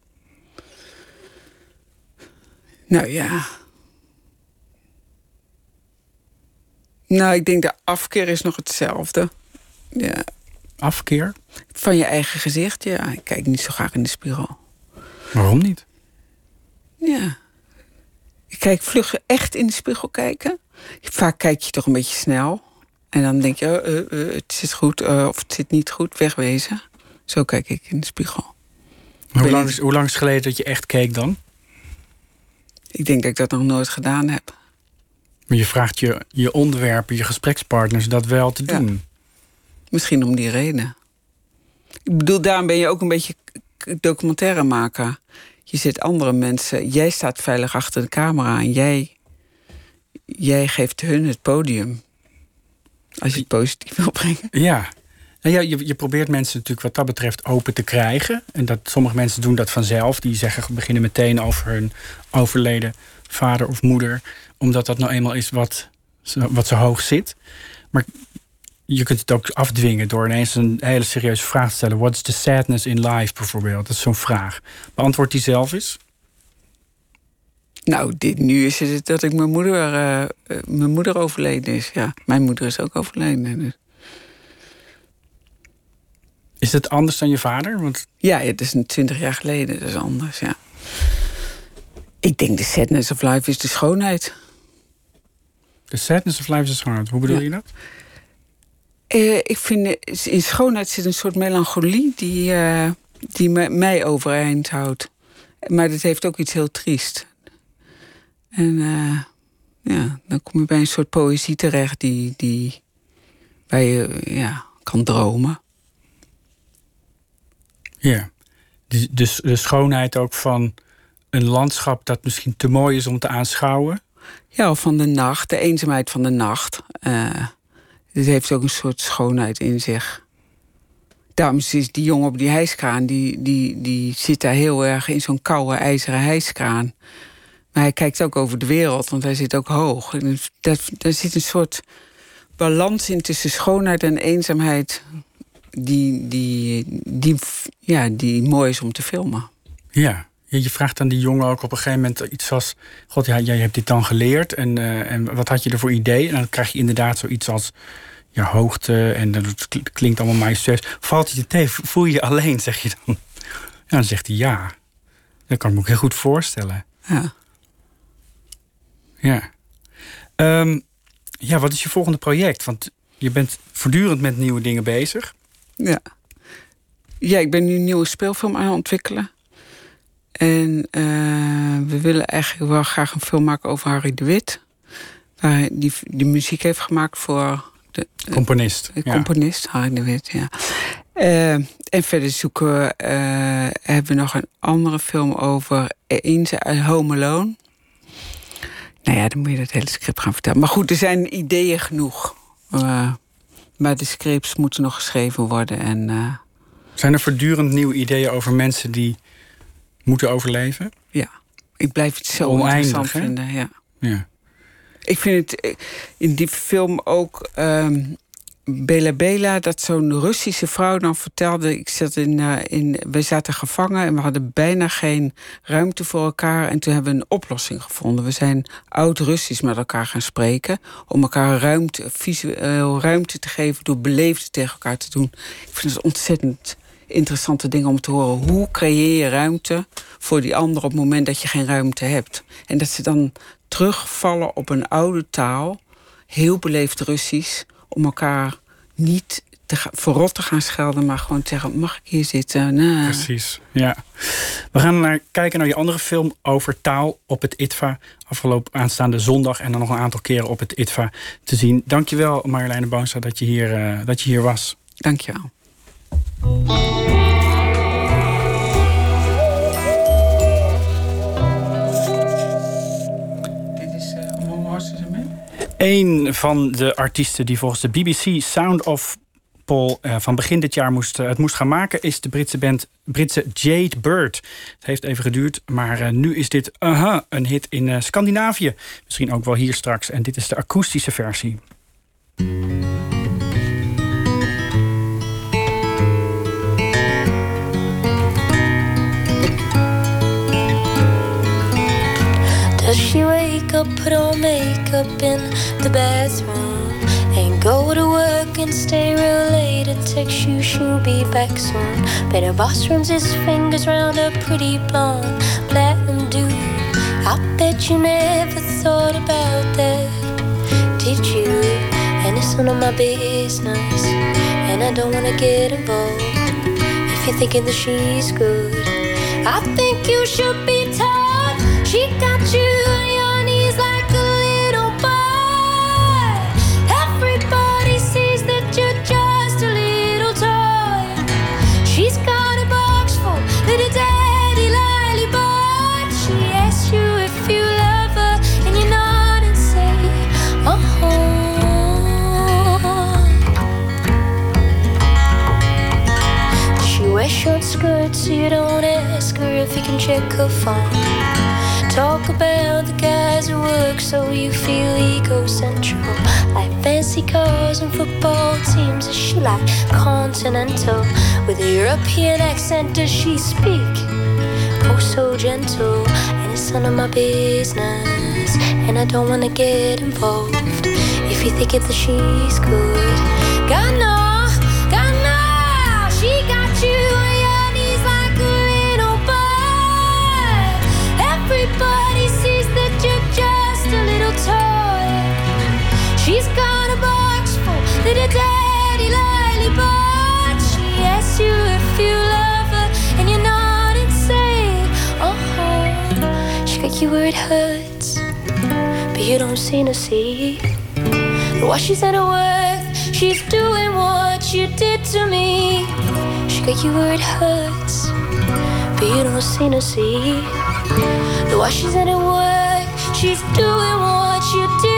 Speaker 4: Nou ja. Nou, ik denk de afkeer is nog hetzelfde. Ja.
Speaker 3: Afkeer?
Speaker 4: Van je eigen gezicht, ja. Ik kijk niet zo graag in de spiegel.
Speaker 3: Waarom niet?
Speaker 4: Ja. Ik kijk vlug echt in de spiegel kijken. Vaak kijk je toch een beetje snel. En dan denk je, oh, uh, uh, het zit goed uh, of het zit niet goed, wegwezen. Zo kijk ik in de spiegel.
Speaker 3: Hoe lang, is, hoe lang is het geleden dat je echt keek dan?
Speaker 4: Ik denk dat ik dat nog nooit gedaan heb.
Speaker 3: Maar je vraagt je, je onderwerpen, je gesprekspartners dat wel te doen. Ja.
Speaker 4: Misschien om die reden. Ik bedoel, daarom ben je ook een beetje documentaire maken. Je zit andere mensen. Jij staat veilig achter de camera en jij, jij geeft hun het podium. Als je het positief wil brengen.
Speaker 3: Ja. Nou ja, je, je probeert mensen natuurlijk wat dat betreft open te krijgen. En dat sommige mensen doen dat vanzelf. Die zeggen, beginnen meteen over hun overleden vader of moeder. Omdat dat nou eenmaal is wat, wat zo hoog zit. Maar je kunt het ook afdwingen door ineens een hele serieuze vraag te stellen. What's the sadness in life bijvoorbeeld? Dat is zo'n vraag. Beantwoord die zelf eens.
Speaker 4: Nou, dit, nu is het dat ik mijn moeder, uh, mijn moeder overleden is. Ja, mijn moeder is ook overleden. Dus.
Speaker 3: Is het anders dan je vader? Want...
Speaker 4: Ja, het is twintig jaar geleden. Dat is anders, ja. Ik denk de sadness of life is de schoonheid.
Speaker 3: De sadness of life is de schoonheid. Hoe bedoel ja. je dat?
Speaker 4: Uh, ik vind in schoonheid zit een soort melancholie die, uh, die me, mij overeind houdt. Maar dat heeft ook iets heel triest. En uh, ja, dan kom je bij een soort poëzie terecht die, die, waar je ja, kan dromen.
Speaker 3: Ja, dus de schoonheid ook van een landschap dat misschien te mooi is om te aanschouwen.
Speaker 4: Ja, of van de nacht, de eenzaamheid van de nacht. Uh, het heeft ook een soort schoonheid in zich. daarom is die jongen op die hijskraan... die, die, die zit daar heel erg in zo'n koude ijzeren hijskraan. Maar hij kijkt ook over de wereld, want hij zit ook hoog. Dat, daar zit een soort balans in tussen schoonheid en eenzaamheid... die, die, die, ja, die mooi is om te filmen.
Speaker 3: Ja, je vraagt aan die jongen ook op een gegeven moment iets als... God, ja, jij hebt dit dan geleerd en, uh, en wat had je er voor idee? En dan krijg je inderdaad zoiets als ja, hoogte en dat klinkt allemaal majestueus. Valt je tegen? Voel je je alleen, zeg je dan? Ja, dan zegt hij ja. Dat kan ik me ook heel goed voorstellen.
Speaker 4: Ja.
Speaker 3: Ja. Um, ja, wat is je volgende project? Want je bent voortdurend met nieuwe dingen bezig.
Speaker 4: Ja. Ja, ik ben nu een nieuwe speelfilm aan het ontwikkelen. En uh, we willen eigenlijk wel graag een film maken over Harry de Wit. Waar die, die muziek heeft gemaakt voor de
Speaker 3: componist.
Speaker 4: De componist, Harry de Wit, ja. Uh, en verder zoeken we, uh, hebben we nog een andere film over Eens uit Home Alone. Nou ja, dan moet je het hele script gaan vertellen. Maar goed, er zijn ideeën genoeg. Uh, maar de scripts moeten nog geschreven worden. En,
Speaker 3: zijn er voortdurend nieuwe ideeën over mensen die moeten overleven?
Speaker 4: Ja, ik blijf het zo Oneindig, interessant vinden. Ja.
Speaker 3: ja.
Speaker 4: Ik vind het in die film ook. Um, Bela Bela, dat zo'n Russische vrouw dan vertelde. Ik zat in, uh, in, we zaten gevangen en we hadden bijna geen ruimte voor elkaar. En toen hebben we een oplossing gevonden. We zijn oud-Russisch met elkaar gaan spreken. Om elkaar ruimte, visueel ruimte te geven door beleefd tegen elkaar te doen. Ik vind het ontzettend interessante dingen om te horen. Hoe creëer je ruimte voor die ander op het moment dat je geen ruimte hebt? En dat ze dan terugvallen op een oude taal, heel beleefd Russisch, om elkaar niet te verrot te gaan schelden, maar gewoon te zeggen: mag ik hier zitten?
Speaker 3: Precies, ja. We gaan naar, kijken naar je andere film over taal op het ITVA. Afgelopen aanstaande zondag en dan nog een aantal keren op het ITVA te zien. Dankjewel Marjoleine Boonstra dat je hier, uh, dat je hier was.
Speaker 4: Dankjewel.
Speaker 3: Een van de artiesten die volgens de BBC Sound of Paul uh, van begin dit jaar moest, uh, het moest gaan maken, is de Britse band Britse Jade Bird. Het heeft even geduurd, maar nu is dit -huh, een hit in Scandinavië. Misschien ook wel hier straks. En dit is de akoestische versie.
Speaker 8: Put on makeup in the bathroom, and go to work and stay real late and text you she'll be back soon? But her boss runs his fingers round her pretty blonde platinum dude. I bet you never thought about that, did you? And it's none of my business, and I don't wanna get involved. If you're thinking that she's good, I think you should be told. She got you short skirts, so you don't ask her if you can check her phone talk about the guys at work so you feel egocentric. Like fancy cars and football teams, is she like continental? With a European accent, does she speak? Oh, so gentle, and it's none of my business. And I don't wanna get involved if you think that she's good. God, no, you if you love her and you're not insane. Uh-huh. She got you where it hurts, but you don't seem to see. What she's at her worth, she's doing what you did to me. She got you where it hurts, but you don't seem to see. While she's at her work, she's doing what you did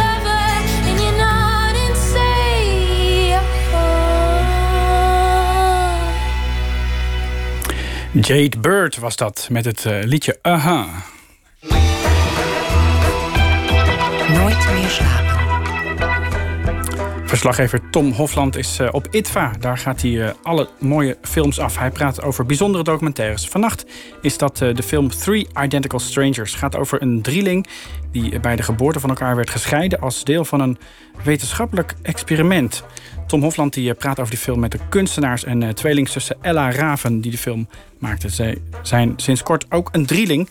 Speaker 3: Jade Bird was dat met het uh, liedje Aha. Verslaggever Tom Hofland is uh, op ITVA. Daar gaat hij uh, alle mooie films af. Hij praat over bijzondere documentaires. Vannacht is dat de film Three Identical Strangers. gaat over een drieling die bij de geboorte van elkaar werd gescheiden... als deel van een wetenschappelijk experiment. Tom Hofland die praat over die film met de kunstenaars en tweelingzussen Ella Raven die de film maakte. Zij zijn sinds kort ook een drieling,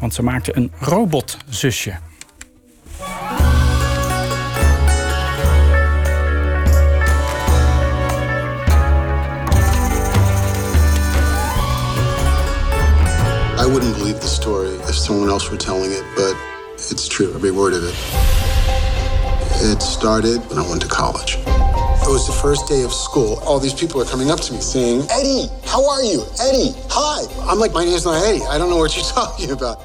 Speaker 3: want ze maakten een robotzusje.
Speaker 9: I wouldn't believe the story if someone else were telling it, but it's true, every word of it. It started when I went to college. It was the first day of school. All these people are coming up to me saying, Eddie, how are you? Eddie, hi. I'm like, my name's not Eddie. I don't know what you're talking about.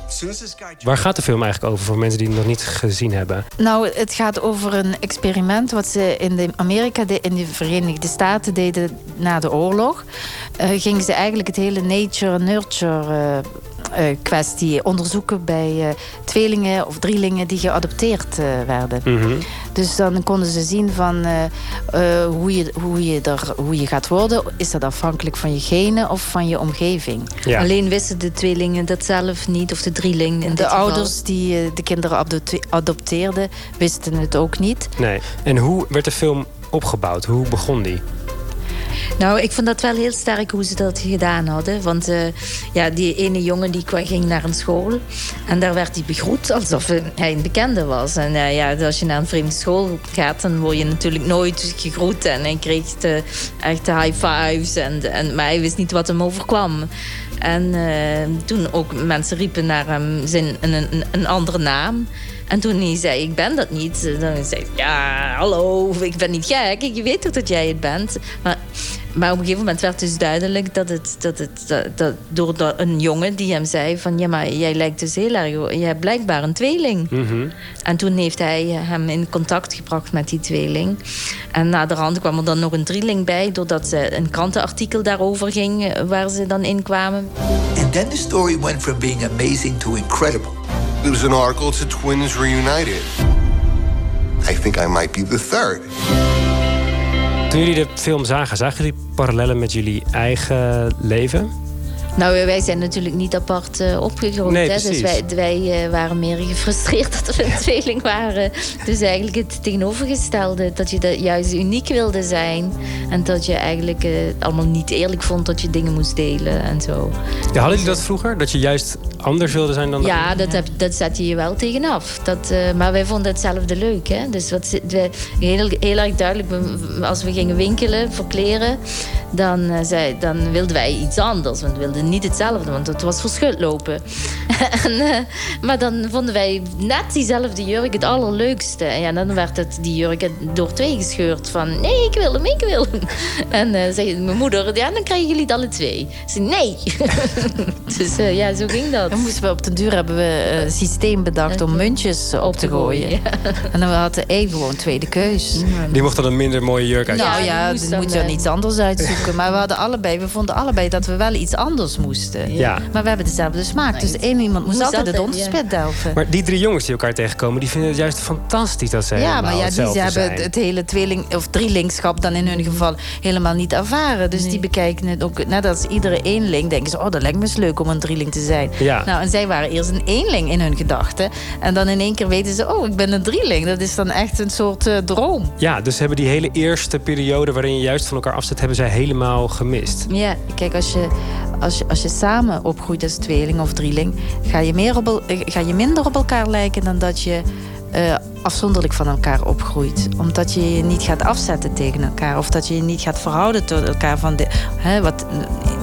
Speaker 10: Waar gaat de film eigenlijk over voor mensen die het nog niet gezien hebben?
Speaker 11: Nou, het gaat over een experiment wat ze in de Amerika, in de Verenigde Staten deden na de oorlog. Uh, gingen ze eigenlijk het hele nature-nurture uh, kwestie onderzoeken bij tweelingen of drielingen die geadopteerd werden. Mm -hmm. Dus dan konden ze zien van hoe, je, hoe, je er, hoe je gaat worden. Is dat afhankelijk van je genen of van je omgeving?
Speaker 12: Ja. Alleen wisten de tweelingen dat zelf niet, of de drieling. In
Speaker 11: de ouders die de kinderen adopteerden, wisten het ook niet.
Speaker 10: Nee. En hoe werd de film opgebouwd? Hoe begon die?
Speaker 12: Nou, ik vond dat wel heel sterk hoe ze dat gedaan hadden. Want uh, ja, die ene jongen die ging naar een school. En daar werd hij begroet alsof hij een bekende was. En uh, ja, als je naar een vreemde school gaat, dan word je natuurlijk nooit gegroet. En hij kreeg de, echt de high fives. En, en, maar hij wist niet wat hem overkwam. En uh, toen ook mensen riepen naar hem zijn, een, een, een andere naam. En toen hij zei, ik ben dat niet. Dan zei hij, ja, hallo, ik ben niet gek. Ik weet toch dat jij het bent. Maar, maar op een gegeven moment werd dus duidelijk dat het, dat het dat, dat door een jongen die hem zei van... ja, maar jij lijkt dus heel erg... je hebt blijkbaar een tweeling. Mm -hmm. En toen heeft hij hem in contact gebracht met die tweeling. En naderhand kwam er dan nog een drieling bij... doordat ze een krantenartikel daarover ging... waar ze dan in kwamen.
Speaker 13: And then the story went from being amazing to incredible.
Speaker 14: There was an article to twins reunited. I think I might be the third.
Speaker 10: Toen jullie de film zagen, zagen jullie parallellen met jullie eigen leven?
Speaker 12: Nou, wij zijn natuurlijk niet apart uh, opgegroeid.
Speaker 10: Nee,
Speaker 12: hè? Dus wij, wij uh, waren meer gefrustreerd dat we een tweeling waren. Dus eigenlijk het tegenovergestelde. Dat je de, juist uniek wilde zijn. En dat je eigenlijk uh, allemaal niet eerlijk vond dat je dingen moest delen en zo.
Speaker 10: Ja, hadden jullie dat vroeger? Dat je juist anders wilde zijn dan...
Speaker 12: Ja, dat, heb, dat zet je je wel tegenaf. Dat, maar wij vonden hetzelfde leuk. Hè? Dus wat, heel, heel erg duidelijk, als we gingen winkelen voor kleren... Dan, zei, dan wilden wij iets anders. Want we wilden niet hetzelfde, want het was verschut lopen. en, uh, maar dan vonden wij net diezelfde jurk het allerleukste. En ja, dan werd het die jurk door twee gescheurd. Van nee, ik wil hem, ik wil hem. en uh, zei mijn moeder, ja, dan krijgen jullie het alle twee. Ze nee. dus uh, ja, zo ging dat.
Speaker 11: Dan moesten we op den duur hebben we een systeem bedacht om muntjes op te gooien. Ja. En dan hadden één gewoon tweede keus.
Speaker 10: Die mocht dan een minder mooie jurk uit.
Speaker 11: Nou ja, dan moet je dan iets anders uitzoeken. Maar we hadden allebei, we vonden allebei dat we wel iets anders moesten.
Speaker 10: Ja.
Speaker 11: Maar we hebben dezelfde smaak. Dus één iemand moest altijd het onderspit delven.
Speaker 10: Maar die drie jongens die elkaar tegenkomen, die vinden het juist fantastisch dat ze
Speaker 11: Ja, maar ja, die ze hebben het hele tweeling of drielingschap dan in hun geval helemaal niet ervaren. Dus die bekijken het ook net als iedere eenling. Denken ze, oh, dat lijkt me eens leuk om een drieling te zijn.
Speaker 10: Ja.
Speaker 11: Nou, en zij waren eerst een eenling in hun gedachten. En dan in één keer weten ze, oh, ik ben een drieling. Dat is dan echt een soort uh, droom.
Speaker 10: Ja, dus hebben die hele eerste periode waarin je juist van elkaar afzet, hebben zij helemaal gemist.
Speaker 11: Ja, kijk, als je, als je, als je samen opgroeit als tweeling of drieling, ga je, meer op, ga je minder op elkaar lijken dan dat je uh, afzonderlijk van elkaar opgroeit. Omdat je je niet gaat afzetten tegen elkaar. Of dat je je niet gaat verhouden tot elkaar. Van de, hè, wat,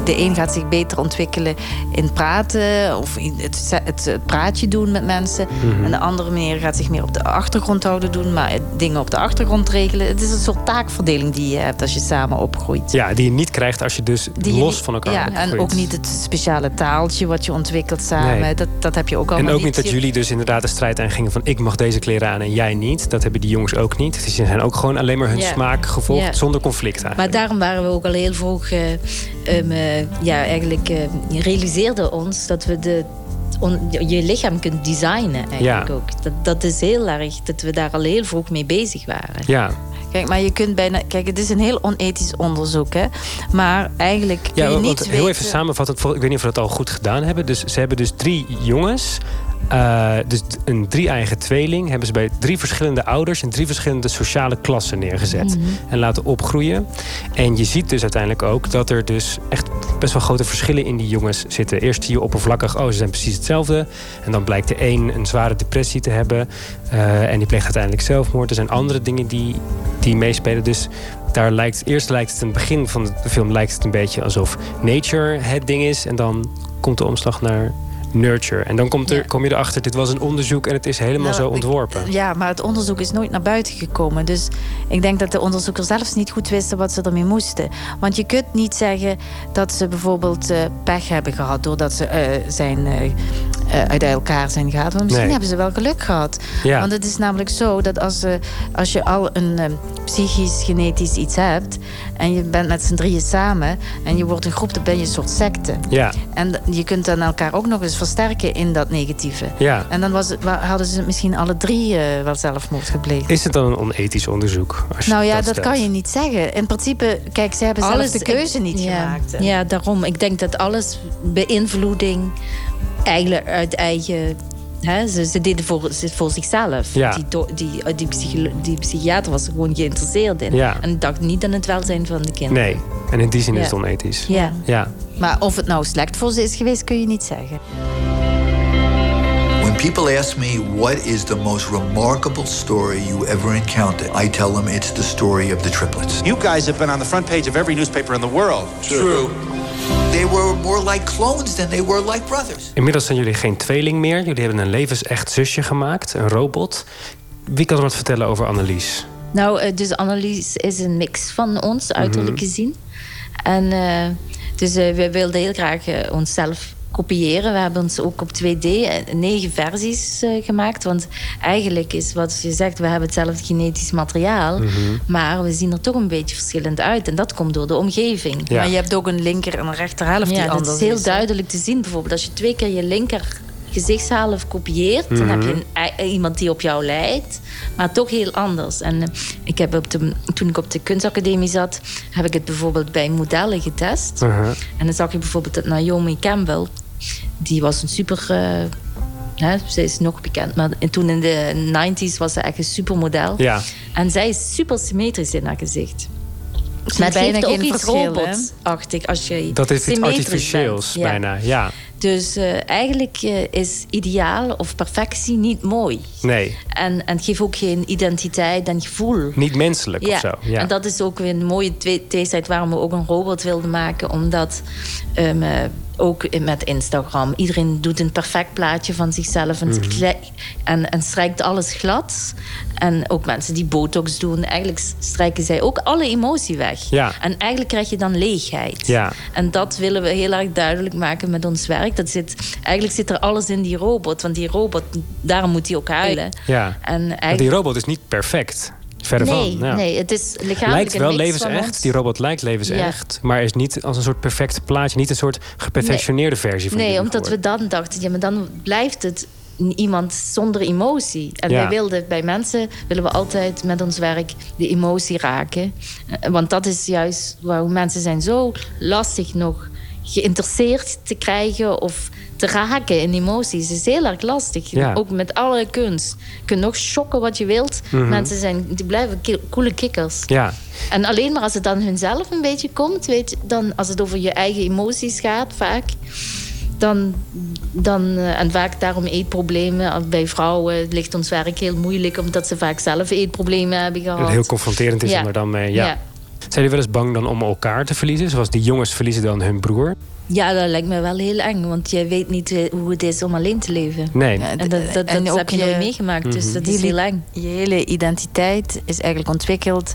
Speaker 11: de een gaat zich beter ontwikkelen in praten. Of in het, het, het praatje doen met mensen. Mm -hmm. En de andere meer gaat zich meer op de achtergrond houden doen. Maar dingen op de achtergrond regelen. Het is een soort taakverdeling die je hebt als je samen opgroeit.
Speaker 10: Ja, die je niet krijgt als je dus
Speaker 11: die
Speaker 10: los van elkaar
Speaker 11: ja,
Speaker 10: opgroeit.
Speaker 11: En ook niet het speciale taaltje wat je ontwikkelt samen.
Speaker 10: Nee.
Speaker 11: Dat, dat heb je ook allemaal
Speaker 10: En ook niet
Speaker 11: niet
Speaker 10: dat jullie dus inderdaad de strijd aangingen van... ik mag deze kleren aan en jij niet. Dat hebben die jongens ook niet. Ze zijn ook gewoon alleen maar hun
Speaker 11: Ja.
Speaker 10: smaak gevolgd
Speaker 11: Ja.
Speaker 10: zonder conflict eigenlijk.
Speaker 11: Maar daarom waren we ook al heel vroeg, eh, ehm, eh, ja, eigenlijk eh, realiseerden ons dat we de, on- je lichaam kunt designen eigenlijk
Speaker 10: Ja.
Speaker 11: ook. Dat, dat is heel erg, dat we daar al heel vroeg mee bezig waren.
Speaker 10: Ja.
Speaker 11: Kijk, maar je kunt bijna, kijk, het is een heel onethisch onderzoek, hè. Maar eigenlijk kun
Speaker 10: Ja,
Speaker 11: je
Speaker 10: want
Speaker 11: niet
Speaker 10: heel
Speaker 11: weten...
Speaker 10: even samenvatten. Ik weet niet of we dat al goed gedaan hebben. Dus ze hebben dus drie jongens. Eh, dus een drie-eigen tweeling hebben ze bij drie verschillende ouders in drie verschillende sociale klassen neergezet
Speaker 11: Mhm.
Speaker 10: en laten opgroeien. En je ziet dus uiteindelijk ook dat er dus echt best wel grote verschillen in die jongens zitten. Eerst zie je oppervlakkig, oh, ze zijn precies hetzelfde. En dan blijkt de een een zware depressie te hebben eh, en die pleegt uiteindelijk zelfmoord. Er zijn andere dingen die, die meespelen. Dus daar lijkt, eerst lijkt het in het begin van de film lijkt het een beetje alsof nature het ding is. En dan komt de omslag naar nurture. En dan komt er, kom je erachter, dit was een onderzoek en het is helemaal
Speaker 11: Nou,
Speaker 10: zo
Speaker 11: ik-
Speaker 10: ontworpen.
Speaker 11: Ja, maar het onderzoek is nooit naar buiten gekomen. Dus ik denk dat de onderzoekers zelfs niet goed wisten wat ze ermee moesten. Want je kunt niet zeggen dat ze bijvoorbeeld eh, pech hebben gehad doordat ze eh, zijn, eh, uit elkaar zijn gegaan. Want misschien
Speaker 15: Nee.
Speaker 11: hebben ze wel geluk gehad.
Speaker 15: Ja.
Speaker 11: Want het is namelijk zo dat als, eh, als je al een eh, psychisch, genetisch iets hebt en je bent met z'n drieën samen en je wordt een groep, dan ben je een soort secte.
Speaker 10: Ja.
Speaker 11: En je kunt dan elkaar ook nog eens versterken in dat negatieve.
Speaker 10: Ja.
Speaker 11: En dan was het, hadden ze misschien alle drie eh, wel zelfmoord gepleegd.
Speaker 10: Is het dan een onethisch onderzoek? Als
Speaker 11: Nou ja, dat, kan je niet zeggen. In principe, kijk, ze hebben zelf
Speaker 12: Alles-
Speaker 11: de keuze
Speaker 12: ik-
Speaker 11: niet
Speaker 12: ja,
Speaker 11: gemaakt.
Speaker 12: Ja, daarom. Ik denk dat alles beïnvloeding eigenlijk uit eigen. Hè, ze, ze deden voor, ze- voor zichzelf.
Speaker 10: Ja.
Speaker 12: Die, do- die, die, psycholo- die psychiater was er gewoon geïnteresseerd in.
Speaker 10: Ja.
Speaker 12: En dacht niet aan het welzijn van de kinderen.
Speaker 10: Nee, en in die zin is het onethisch.
Speaker 12: Ja.
Speaker 10: ja.
Speaker 11: Maar of het nou slecht voor ze is geweest, kun je niet zeggen.
Speaker 13: When people ask me what is the most remarkable story you ever encountered, I tell them it's the story of the triplets.
Speaker 16: You guys have been on the front page of every newspaper in the world.
Speaker 13: True. They were more like clones than they were like brothers.
Speaker 10: Inmiddels zijn jullie geen tweeling meer. Jullie hebben een levensecht zusje gemaakt, een robot. Wie kan er wat vertellen over Annelies?
Speaker 12: Nou, eh, dus Annelies is een mix van ons, uiterlijk
Speaker 10: Mhm.
Speaker 12: gezien. En eh, dus eh, we wilden heel graag onszelf kopiëren. We hebben ons ook op 2D eh, negen versies eh, gemaakt. Want eigenlijk is wat je zegt, we hebben hetzelfde genetisch materiaal.
Speaker 11: Mhm.
Speaker 12: Maar we zien er toch een beetje verschillend uit. En dat komt door de omgeving.
Speaker 11: Ja. Maar je hebt ook een linker en een rechterhelft
Speaker 12: Ja,
Speaker 11: die
Speaker 12: dat
Speaker 11: anders
Speaker 12: is heel
Speaker 11: is, hè?
Speaker 12: duidelijk te zien. Bijvoorbeeld als je twee keer je linker gezichtshalf kopieert... dan heb je
Speaker 11: Mhm.
Speaker 12: een, ei- iemand die op jou lijkt, maar toch heel anders. En eh, ik heb op de, toen ik op de kunstacademie zat... heb ik het bijvoorbeeld bij modellen getest.
Speaker 10: Uh-huh.
Speaker 12: En dan zag je bijvoorbeeld dat Naomi Campbell... die was een super... eh, hè, ze is nog bekend, maar toen in de 90s was ze echt een supermodel.
Speaker 10: Ja.
Speaker 12: En zij is super symmetrisch in haar gezicht. Het
Speaker 11: bijna
Speaker 12: heeft ook
Speaker 11: geen
Speaker 12: iets robotachtig als je
Speaker 10: Dat heeft iets artificieels
Speaker 12: bent. Ja.
Speaker 10: bijna, ja.
Speaker 12: Dus eh, eigenlijk eh, is ideaal of perfectie niet mooi.
Speaker 10: Nee,
Speaker 12: En, en het geeft ook geen identiteit en gevoel.
Speaker 10: niet menselijk
Speaker 12: ja.
Speaker 10: of zo. Ja.
Speaker 12: En dat is ook weer een mooie twee- tweestrijd waarom we ook een robot wilden maken. Omdat ehm, eh, ook met Instagram, iedereen doet een perfect plaatje van zichzelf. En,
Speaker 10: Mhm.
Speaker 12: en, en strijkt alles glad. En ook mensen die botox doen, eigenlijk strijken zij ook alle emotie weg.
Speaker 10: Ja.
Speaker 12: En eigenlijk krijg je dan leegheid.
Speaker 10: Ja.
Speaker 12: En dat willen we heel erg duidelijk maken met ons werk. Dat zit, eigenlijk zit er alles in die robot. Want die robot, daarom moet hij ook huilen.
Speaker 10: Ja.
Speaker 12: En eigenlijk...
Speaker 10: die robot is niet perfect. Verre
Speaker 12: nee,
Speaker 10: van. Ja.
Speaker 12: nee, het is lichamelijk
Speaker 10: Lijkt wel levensecht. Die robot lijkt levensecht. Maar is niet als een soort perfect plaatje. Niet een soort geperfectioneerde versie van
Speaker 12: Nee, omdat we dan dachten, ja, maar dan blijft het iemand zonder emotie. En
Speaker 10: Ja.
Speaker 12: wij wilden bij mensen willen we altijd met ons werk de emotie raken. Eh, Want dat is juist waar mensen zijn zo lastig nog geïnteresseerd te krijgen of te raken in emoties. Is heel erg lastig.
Speaker 11: Ja.
Speaker 12: Ook met alle kunst. Je kunt nog shocken wat je wilt.
Speaker 10: Mhm.
Speaker 12: Mensen zijn, die blijven coole kikkers.
Speaker 10: Ja.
Speaker 12: En alleen maar als het dan hunzelf een beetje komt, weet je, dan als het over je eigen emoties gaat, vaak. Dan, dan, eh, en vaak daarom eetproblemen. Bij vrouwen ligt ons werk heel moeilijk, omdat ze vaak zelf eetproblemen hebben gehad.
Speaker 10: Heel confronterend is
Speaker 12: Ja.
Speaker 10: om er dan mee. Ja.
Speaker 12: Ja.
Speaker 10: Zijn jullie wel eens bang dan om elkaar te verliezen? Zoals die jongens verliezen dan hun broer?
Speaker 12: Ja, dat lijkt me wel heel eng, want je weet niet eh, hoe het is om alleen te leven.
Speaker 10: Nee.
Speaker 12: En dat, dat, dat
Speaker 11: En ook
Speaker 12: heb je nooit meegemaakt, dus
Speaker 11: Mhm.
Speaker 12: dat is heel eng.
Speaker 11: Je hele identiteit is eigenlijk ontwikkeld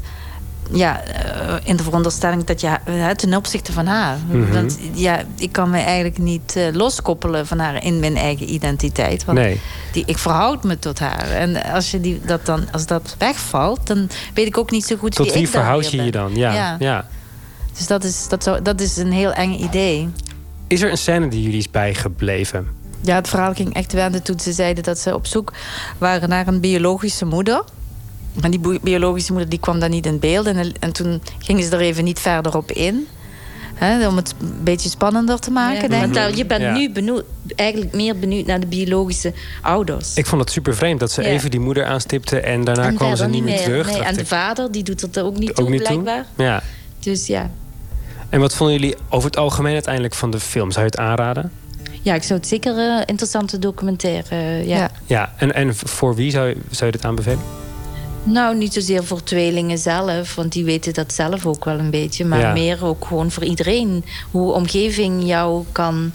Speaker 11: ja, eh, in de veronderstelling dat je uh, ten opzichte van haar.
Speaker 10: Mhm.
Speaker 11: Want ja, ik kan me eigenlijk niet eh, loskoppelen van haar in mijn eigen identiteit. Want
Speaker 10: Nee.
Speaker 11: die, ik verhoud me tot haar. En als, je die, dat dan, als dat wegvalt, dan weet ik ook niet zo goed
Speaker 10: Tot
Speaker 11: wie
Speaker 10: wie
Speaker 11: ik
Speaker 10: verhoud je je dan? Ja, ja.
Speaker 11: Dus dat is, dat, zou, dat is een heel eng idee.
Speaker 10: Is er een scène die jullie is bijgebleven?
Speaker 11: Ja, het verhaal ging echt wenden toen ze zeiden dat ze op zoek waren naar een biologische moeder. En die biologische moeder die kwam dan niet in beeld. En, en toen gingen ze er even niet verder op in. Hè, om het een beetje spannender te maken,
Speaker 12: Ja,
Speaker 11: denk
Speaker 12: want
Speaker 11: ik.
Speaker 12: daar- je bent
Speaker 10: Ja.
Speaker 12: nu benieuwd, eigenlijk meer benieuwd naar de biologische ouders.
Speaker 10: Ik vond het super vreemd dat ze
Speaker 12: Ja.
Speaker 10: even die moeder aanstipte en daarna
Speaker 12: En
Speaker 10: kwam ze niet meer terug.
Speaker 12: Nee, en de vader die doet het er ook niet
Speaker 10: ook
Speaker 12: toe,
Speaker 10: niet toe?
Speaker 12: blijkbaar.
Speaker 10: Ja.
Speaker 12: Dus ja.
Speaker 10: En wat vonden jullie over het algemeen uiteindelijk van de film? Zou je het aanraden?
Speaker 12: ja, ik zou het zeker een interessante documentaire. eh, ja.
Speaker 10: Ja, en, en voor wie zou je, zou je dit aanbevelen?
Speaker 12: Nou, niet zozeer voor tweelingen zelf, want die weten dat zelf ook wel een beetje. Maar
Speaker 10: Ja.
Speaker 12: meer ook gewoon voor iedereen. Hoe omgeving jou kan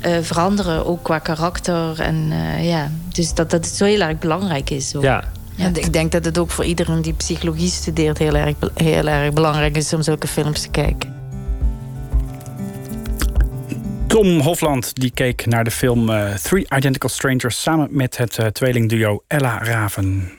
Speaker 12: eh, veranderen, ook qua karakter. En eh, ja, dus dat, dat het zo heel erg belangrijk is. Ook.
Speaker 10: Ja.
Speaker 11: Ja, ik denk dat het ook voor iedereen die psychologie studeert heel erg, heel erg belangrijk is om zulke films te kijken.
Speaker 3: Tom Hofland die keek naar de film eh, Three Identical Strangers samen met het tweelingduo Ella Raven.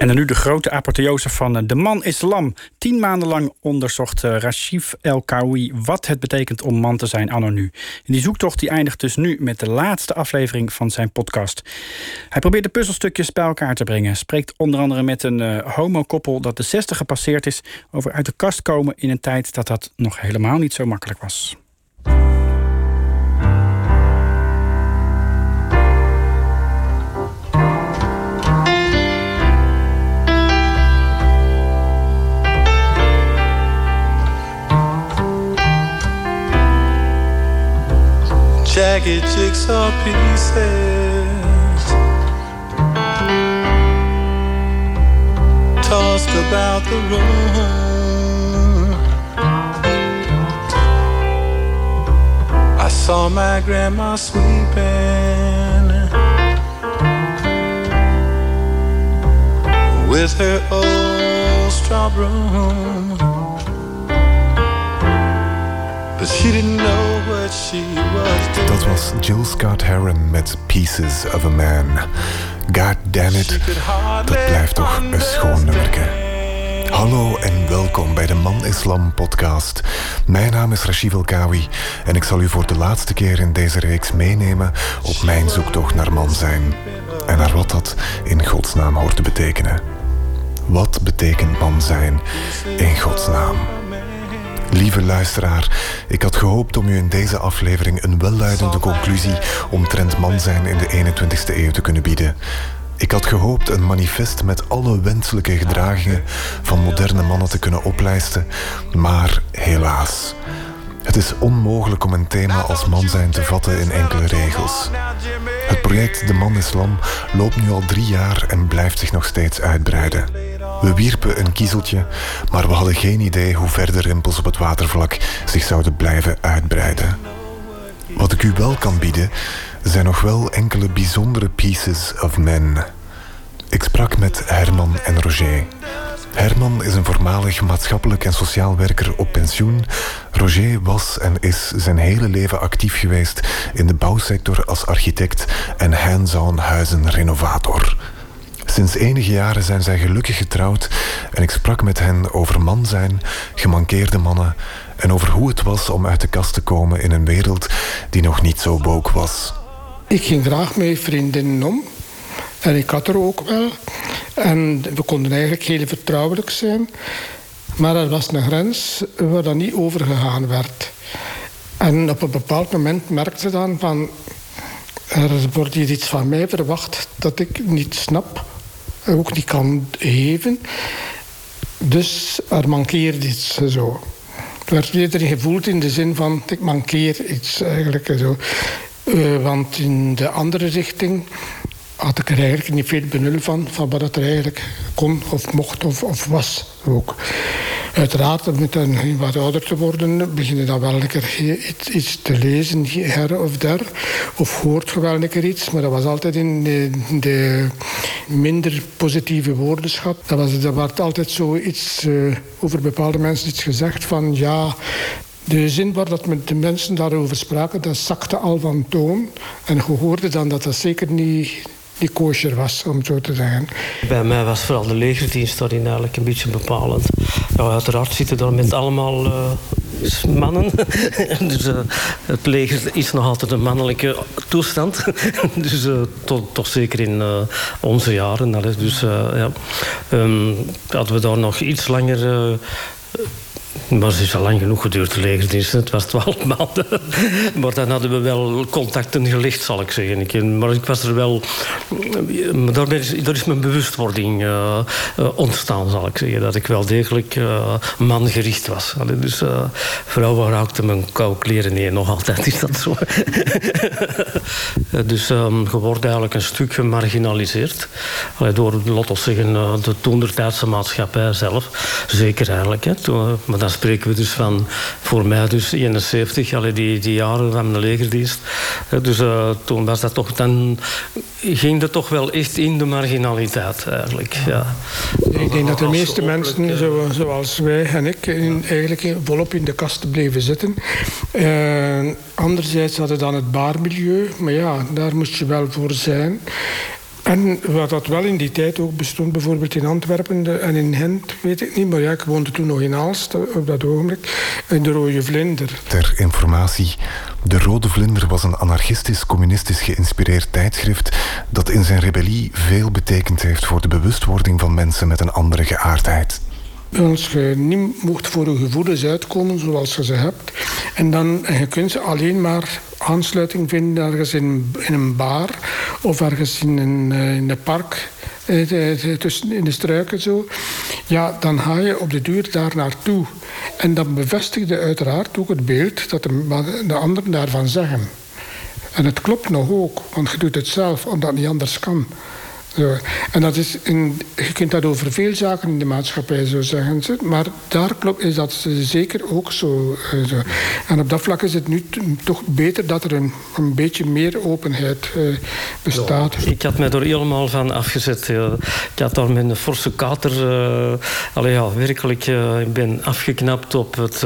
Speaker 3: En dan nu de grote apotheose van eh, De Man is Lam. Tien maanden lang onderzocht eh, Rashif El Kawi wat het betekent om man te zijn anno nu. En die zoektocht die eindigt dus nu met de laatste aflevering van zijn podcast. Hij probeert de puzzelstukjes bij elkaar te brengen. Spreekt onder andere met een eh homokoppel dat de 60 gepasseerd is... over uit de kast komen in een tijd dat dat nog helemaal niet zo makkelijk was.
Speaker 17: Jagged jigsaw pieces tossed about the room. I saw my grandma sweeping with her old straw broom. But she didn't know what she was doing.
Speaker 18: Dat was Jill Scott Heron met Pieces of a Man. God damn it, dat blijft toch een schoon nummerke. Hallo en welkom bij de Man Islam podcast. Mijn naam is Rashid Elkawi en ik zal u voor de laatste keer in deze reeks meenemen op mijn zoektocht naar man zijn. En naar wat dat in godsnaam hoort te betekenen. Wat betekent man zijn in godsnaam? Lieve luisteraar, ik had gehoopt om u in deze aflevering een welluidende conclusie omtrent man zijn in de 21ste eeuw te kunnen bieden. Ik had gehoopt een manifest met alle wenselijke gedragingen van moderne mannen te kunnen oplijsten, maar helaas. Het is onmogelijk om een thema als man zijn te vatten in enkele regels. Het project De Man Islam loopt nu al drie jaar en blijft zich nog steeds uitbreiden. We wierpen een kiezeltje, maar we hadden geen idee hoe ver de rimpels op het watervlak zich zouden blijven uitbreiden. Wat ik u wel kan bieden, zijn nog wel enkele bijzondere pieces of men. Ik sprak met Herman en Roger. Herman is een voormalig maatschappelijk en sociaal werker op pensioen. Roger was en is zijn hele leven actief geweest in de bouwsector als architect en hands-on huizenrenovator. Sinds enige jaren zijn zij gelukkig getrouwd en ik sprak met hen over man zijn, gemankeerde mannen en over hoe het was om uit de kast te komen in een wereld die nog niet zo woke was.
Speaker 19: Ik ging graag met vriendinnen om. En ik had er ook wel. En we konden eigenlijk heel vertrouwelijk zijn. Maar er was een grens waar dat niet overgegaan werd. En op een bepaald moment merkte ze dan van... Er wordt hier iets van mij verwacht dat ik niet snap. En ook niet kan geven. Dus er mankeert iets zo. Het werd eerder gevoeld in de zin van... Ik mankeer iets eigenlijk zo. Uh, want in de andere richting had ik er eigenlijk niet veel benul van, van wat er eigenlijk kon of mocht of, of was ook. Uiteraard, met een wat ouder te worden, begin je dan wel lekker iets, te lezen, her of daar. Of hoort je wel iets, maar dat was altijd in de, de, minder positieve woordenschat. Dat, was, dat werd altijd zoiets uh, over bepaalde mensen iets gezegd van ja. De zin waar dat met de mensen daarover spraken, dat zakte al van toon. En je hoorde dan dat dat zeker niet, die kosher was, om zo te zeggen.
Speaker 20: Bij mij was vooral de legerdienst daarin eigenlijk een beetje bepalend. Uiteraard zitten daar met allemaal uh, mannen. dus uh, het leger is nog altijd een mannelijke toestand. dus tot, toch zeker in onze jaren. Dus ja, um, hadden we daar nog iets langer maar het is al lang genoeg geduurd, de legerdienst. Het was twaalf maanden. maar dan hadden we wel contacten gelegd, zal ik zeggen. Maar ik was er wel... Daar is, is mijn bewustwording uh, ontstaan, zal ik zeggen. Dat ik wel degelijk uh, mangericht was. Dus uh, vrouwen raakten mijn koude kleren neer. Nog altijd is dat zo. dus um, je wordt eigenlijk een stuk gemarginaliseerd. Door, laten we zeggen, de toendertijdse maatschappij zelf. Zeker eigenlijk. Hè. Dat spreken we dus van, voor mij dus 71, allee, die, die jaren van mijn legerdienst. Dus uh, toen was dat toch, dan ging dat toch wel echt in de marginaliteit eigenlijk. Ja.
Speaker 19: Ik denk dat de meeste mensen, zoals wij en ik, in, eigenlijk volop in de kast bleven zitten. Uh, anderzijds hadden dan het baarmilieu, maar ja, daar moest je wel voor zijn. En wat dat wel in die tijd ook bestond, bijvoorbeeld in Antwerpen en in Gent, weet ik niet. Maar ja, ik woonde toen nog in Aalst op dat ogenblik. In de Rode Vlinder.
Speaker 18: Ter informatie, de Rode Vlinder was een anarchistisch-communistisch geïnspireerd tijdschrift dat in zijn rebellie veel betekend heeft voor de bewustwording van mensen met een andere geaardheid.
Speaker 19: Als je niet mocht voor je gevoelens uitkomen zoals je ze hebt. En dan en je kunt ze alleen maar aansluiting vinden ergens in, in een bar of ergens in een, eh, in een park. Eh, tussen in de struiken zo. Ja, dan ga je op de duur daar naartoe. En dan bevestigde uiteraard ook het beeld dat de, de anderen daarvan zeggen. En het klopt nog ook, want je doet het zelf omdat het niet anders kan. Zo. En dat is je kunt dat over veel zaken in de maatschappij zo zeggen. Ze. Maar daar klopt, is dat zeker ook zo, uh, zo, En op dat vlak is het nu toch beter dat er een, een beetje meer openheid uh, bestaat.
Speaker 20: ik had mij er helemaal van afgezet. Ik had daar een forse kater... allee, ja, werkelijk, ik ben afgeknapt op het,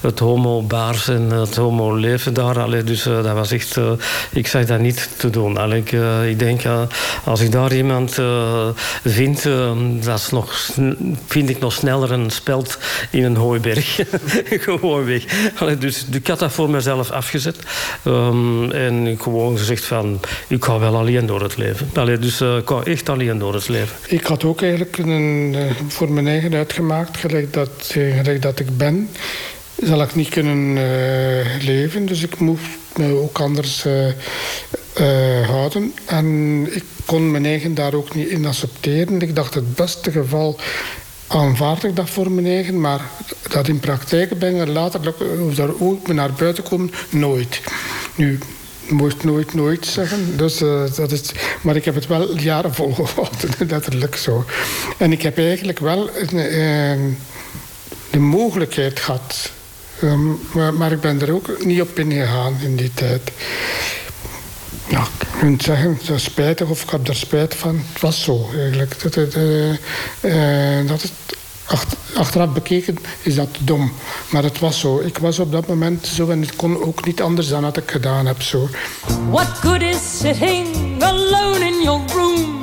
Speaker 20: het homo-baars en het homo-leven daar. Allee, dus dat was echt... ik zag dat niet te doen. Allee, ik, ik denk, als ik daar daar iemand uh, vindt, uh, dat is nog, vind ik nog sneller een speld in een hooiberg. gewoon weg. Dus ik had dat voor mezelf afgezet. Um, en gewoon gezegd van, ik ga wel alleen door het leven. Dus uh, ik ga echt alleen door het leven.
Speaker 19: Ik had ook eigenlijk een, voor mijn eigen uitgemaakt, gelijk dat, gelijk dat ik ben zal ik niet kunnen leven. Dus ik moest me ook anders houden. En ik kon mijn eigen daar ook niet in accepteren. Ik dacht, het beste geval aanvaard ik dat voor mijn eigen. Maar dat in praktijk brengen, later of daar ook naar buiten komen, nooit. Nu, moest nooit, nooit zeggen. Dus, uh, dat is, maar ik heb het wel jaren volgehouden, letterlijk zo. En ik heb eigenlijk wel uh, de mogelijkheid gehad. Um, maar, maar, ik ben er ook niet op ingegaan in die tijd ja, ik kunt zeggen, dat is spijtig of ik heb er spijt van. Het was zo eigenlijk. Dat, het, uh, uh, dat het, achteraf bekeken is dat dom. Maar het was zo. Ik was op dat moment zo en het kon ook niet anders dan dat ik gedaan heb. Zo. What good is sitting alone in your room?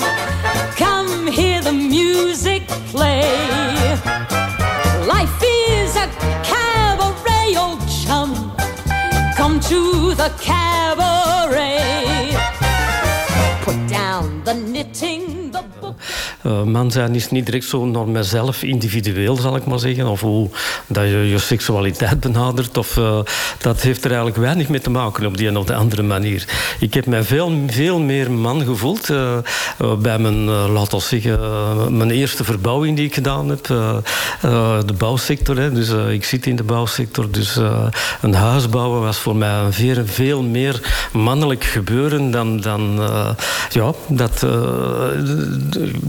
Speaker 19: Come hear the music play. Life is a cabaret, old chum. Come to the cabaret. Down the knitting, the book. Uh, man zijn is niet direct zo naar mezelf individueel, zal ik maar zeggen. Of hoe dat je je seksualiteit benadert. Of, uh, dat heeft er eigenlijk weinig mee te maken op die en op de andere manier. Ik heb mij veel, veel meer man gevoeld uh, bij mijn, laten we zeggen, mijn eerste verbouwing die ik gedaan heb. de bouwsector. Hè. Dus ik zit in de bouwsector. Dus een huis bouwen was voor mij een veel, veel meer mannelijk gebeuren dan, dan ja, dat,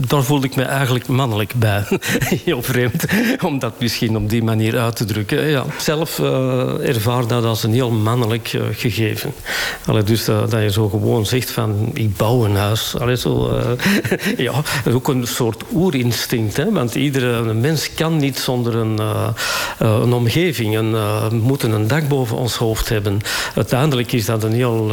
Speaker 20: daar voelde ik me eigenlijk mannelijk bij. Heel vreemd om dat misschien op die manier uit te drukken. Ja, zelf uh, ervaar dat als een heel mannelijk uh, gegeven. Allee, dus dat je zo gewoon zegt van ik bouw een huis. Allee, zo, ja, dat is ook een soort oerinstinct. Hè? Want iedere mens kan niet zonder een, een omgeving. Een, moeten een dak boven ons hoofd hebben. Uiteindelijk is dat een heel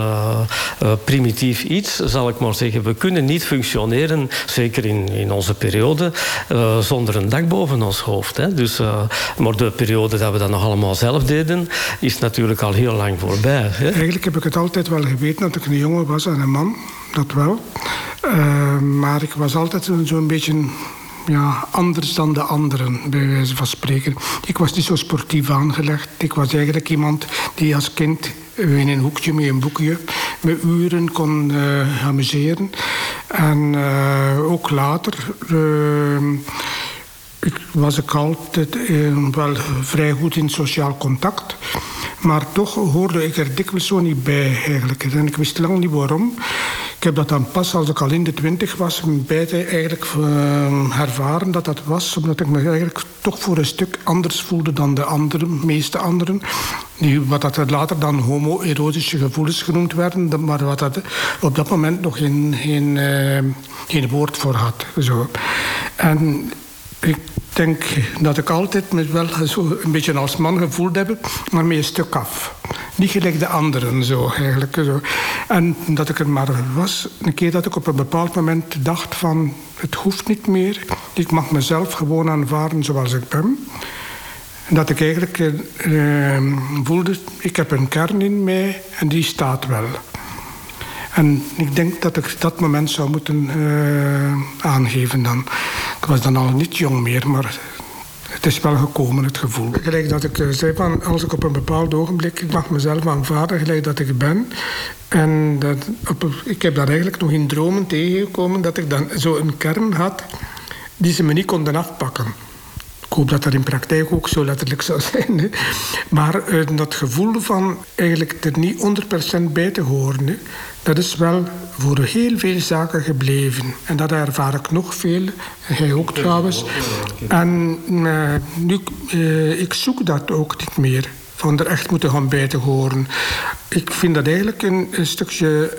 Speaker 20: primitief iets, zal ik maar zeggen. We kunnen niet functioneren, zeker in, in onze periode, uh, zonder een dak boven ons hoofd. Hè. Dus, uh, maar de periode dat we dat nog allemaal zelf deden, is natuurlijk al heel lang voorbij. Hè.
Speaker 19: Eigenlijk heb ik het altijd wel geweten dat ik een jongen was en een man, dat wel. Uh, maar ik was altijd zo'n beetje ja, anders dan de anderen, bij wijze van spreken. Ik was niet zo sportief aangelegd. Ik was eigenlijk iemand die als kind in een hoekje met een boekje met uren kon uh, amuseren. En uh, ook later ik was ik altijd wel vrij goed in sociaal contact. Maar toch hoorde ik er dikwijls zo niet bij eigenlijk. En ik wist lang niet waarom. Ik heb dat dan pas als ik al in de twintig was... beide eigenlijk uh, ervaren dat dat was. Omdat ik me eigenlijk toch voor een stuk anders voelde dan de anderen, meeste anderen. Die, wat dat later dan homoerotische gevoelens genoemd werden. Maar wat dat op dat moment nog geen, geen, uh, geen woord voor had. Zo. En ik denk dat ik altijd me wel zo een beetje als man gevoeld heb, maar met een stuk af. Niet gelijk de anderen zo eigenlijk. Zo. En dat ik er maar was, een keer dat ik op een bepaald moment dacht van het hoeft niet meer. Ik mag mezelf gewoon aanvaarden zoals ik ben. En dat ik eigenlijk eh, voelde, ik heb een kern in mij en die staat wel. En ik denk dat ik dat moment zou moeten uh, aangeven dan. Ik was dan al niet jong meer, maar het is wel gekomen, het gevoel. Gelijk dat ik uh, zei van, als ik op een bepaald ogenblik... ik mag mezelf aanvaarden gelijk dat ik ben. En dat, ik heb dat eigenlijk nog in dromen tegengekomen... dat ik dan zo een kern had die ze me niet konden afpakken. Ik hoop dat dat in praktijk ook zo letterlijk zou zijn. Maar uh, dat gevoel van eigenlijk er niet 100% bij te horen... Hè, dat is wel voor heel veel zaken gebleven. En dat ervaar ik nog veel. Hij ook trouwens. En uh, nu, uh, ik zoek dat ook niet meer. Van er echt moeten gaan bij te horen. Ik vind dat eigenlijk een, een stukje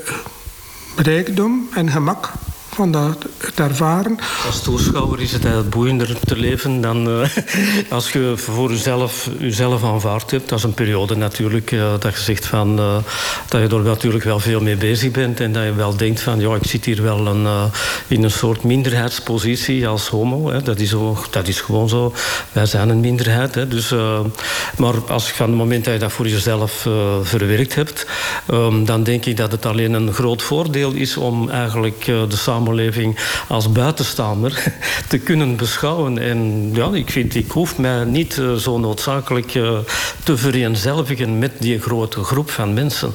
Speaker 19: rijkdom en gemak van dat, ervaren.
Speaker 20: Als toeschouwer is het eigenlijk boeiender te leven dan uh, als je voor jezelf, jezelf aanvaard hebt. Dat is een periode natuurlijk uh, dat je zegt van, uh, dat je er natuurlijk wel veel mee bezig bent en dat je wel denkt van ja, ik zit hier wel een, in een soort minderheidspositie als homo. Hè. Dat, is ook, dat is gewoon zo. Wij zijn een minderheid. Hè. Dus, maar als aan het moment dat je dat voor jezelf verwerkt hebt, um, dan denk ik dat het alleen een groot voordeel is om eigenlijk de samenleving samenleving als buitenstaander te kunnen beschouwen. En ja, ik vind, ik hoef mij niet uh, zo noodzakelijk uh, te vereenzelvigen met die grote groep van mensen.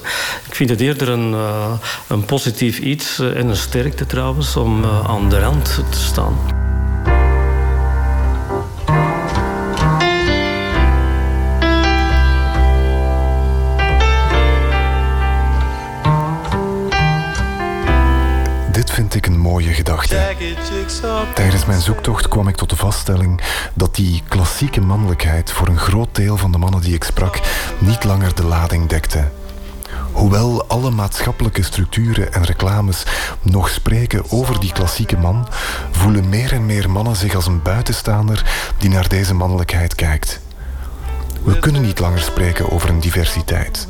Speaker 20: Ik vind het eerder een, uh, een positief iets en een sterkte trouwens om aan de rand te staan.
Speaker 18: Mooie. Tijdens mijn zoektocht kwam ik tot de vaststelling dat die klassieke mannelijkheid voor een groot deel van de mannen die ik sprak niet langer de lading dekte. Hoewel alle maatschappelijke structuren en reclames nog spreken over die klassieke man, voelen meer en meer mannen zich als een buitenstaander die naar deze mannelijkheid kijkt. We kunnen niet langer spreken over een diversiteit.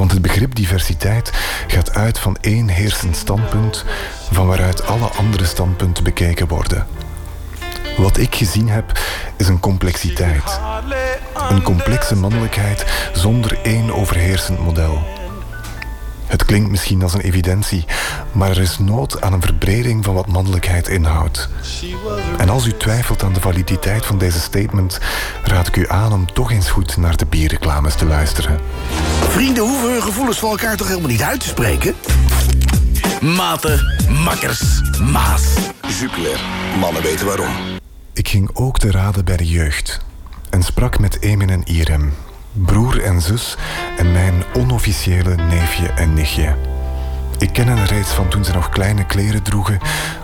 Speaker 18: Want het begrip diversiteit gaat uit van één heersend standpunt van waaruit alle andere standpunten bekeken worden. Wat ik gezien heb is een complexiteit. Een complexe mannelijkheid zonder één overheersend model. Het klinkt misschien als een evidentie, maar er is nood aan een verbreding van wat mannelijkheid inhoudt. En als u twijfelt aan de validiteit van deze statement, raad ik u aan om toch eens goed naar de bierreclames te luisteren.
Speaker 21: Vrienden hoeven hun gevoelens voor elkaar toch helemaal niet uit te spreken? Maten, makkers, maas. Jupiler, mannen weten waarom.
Speaker 18: Ik ging ook te raden bij de jeugd en sprak met Emin en Irem, broer en zus en mijn onofficiële neefje en nichtje. Ik ken hen reeds van toen ze nog kleine kleren droegen.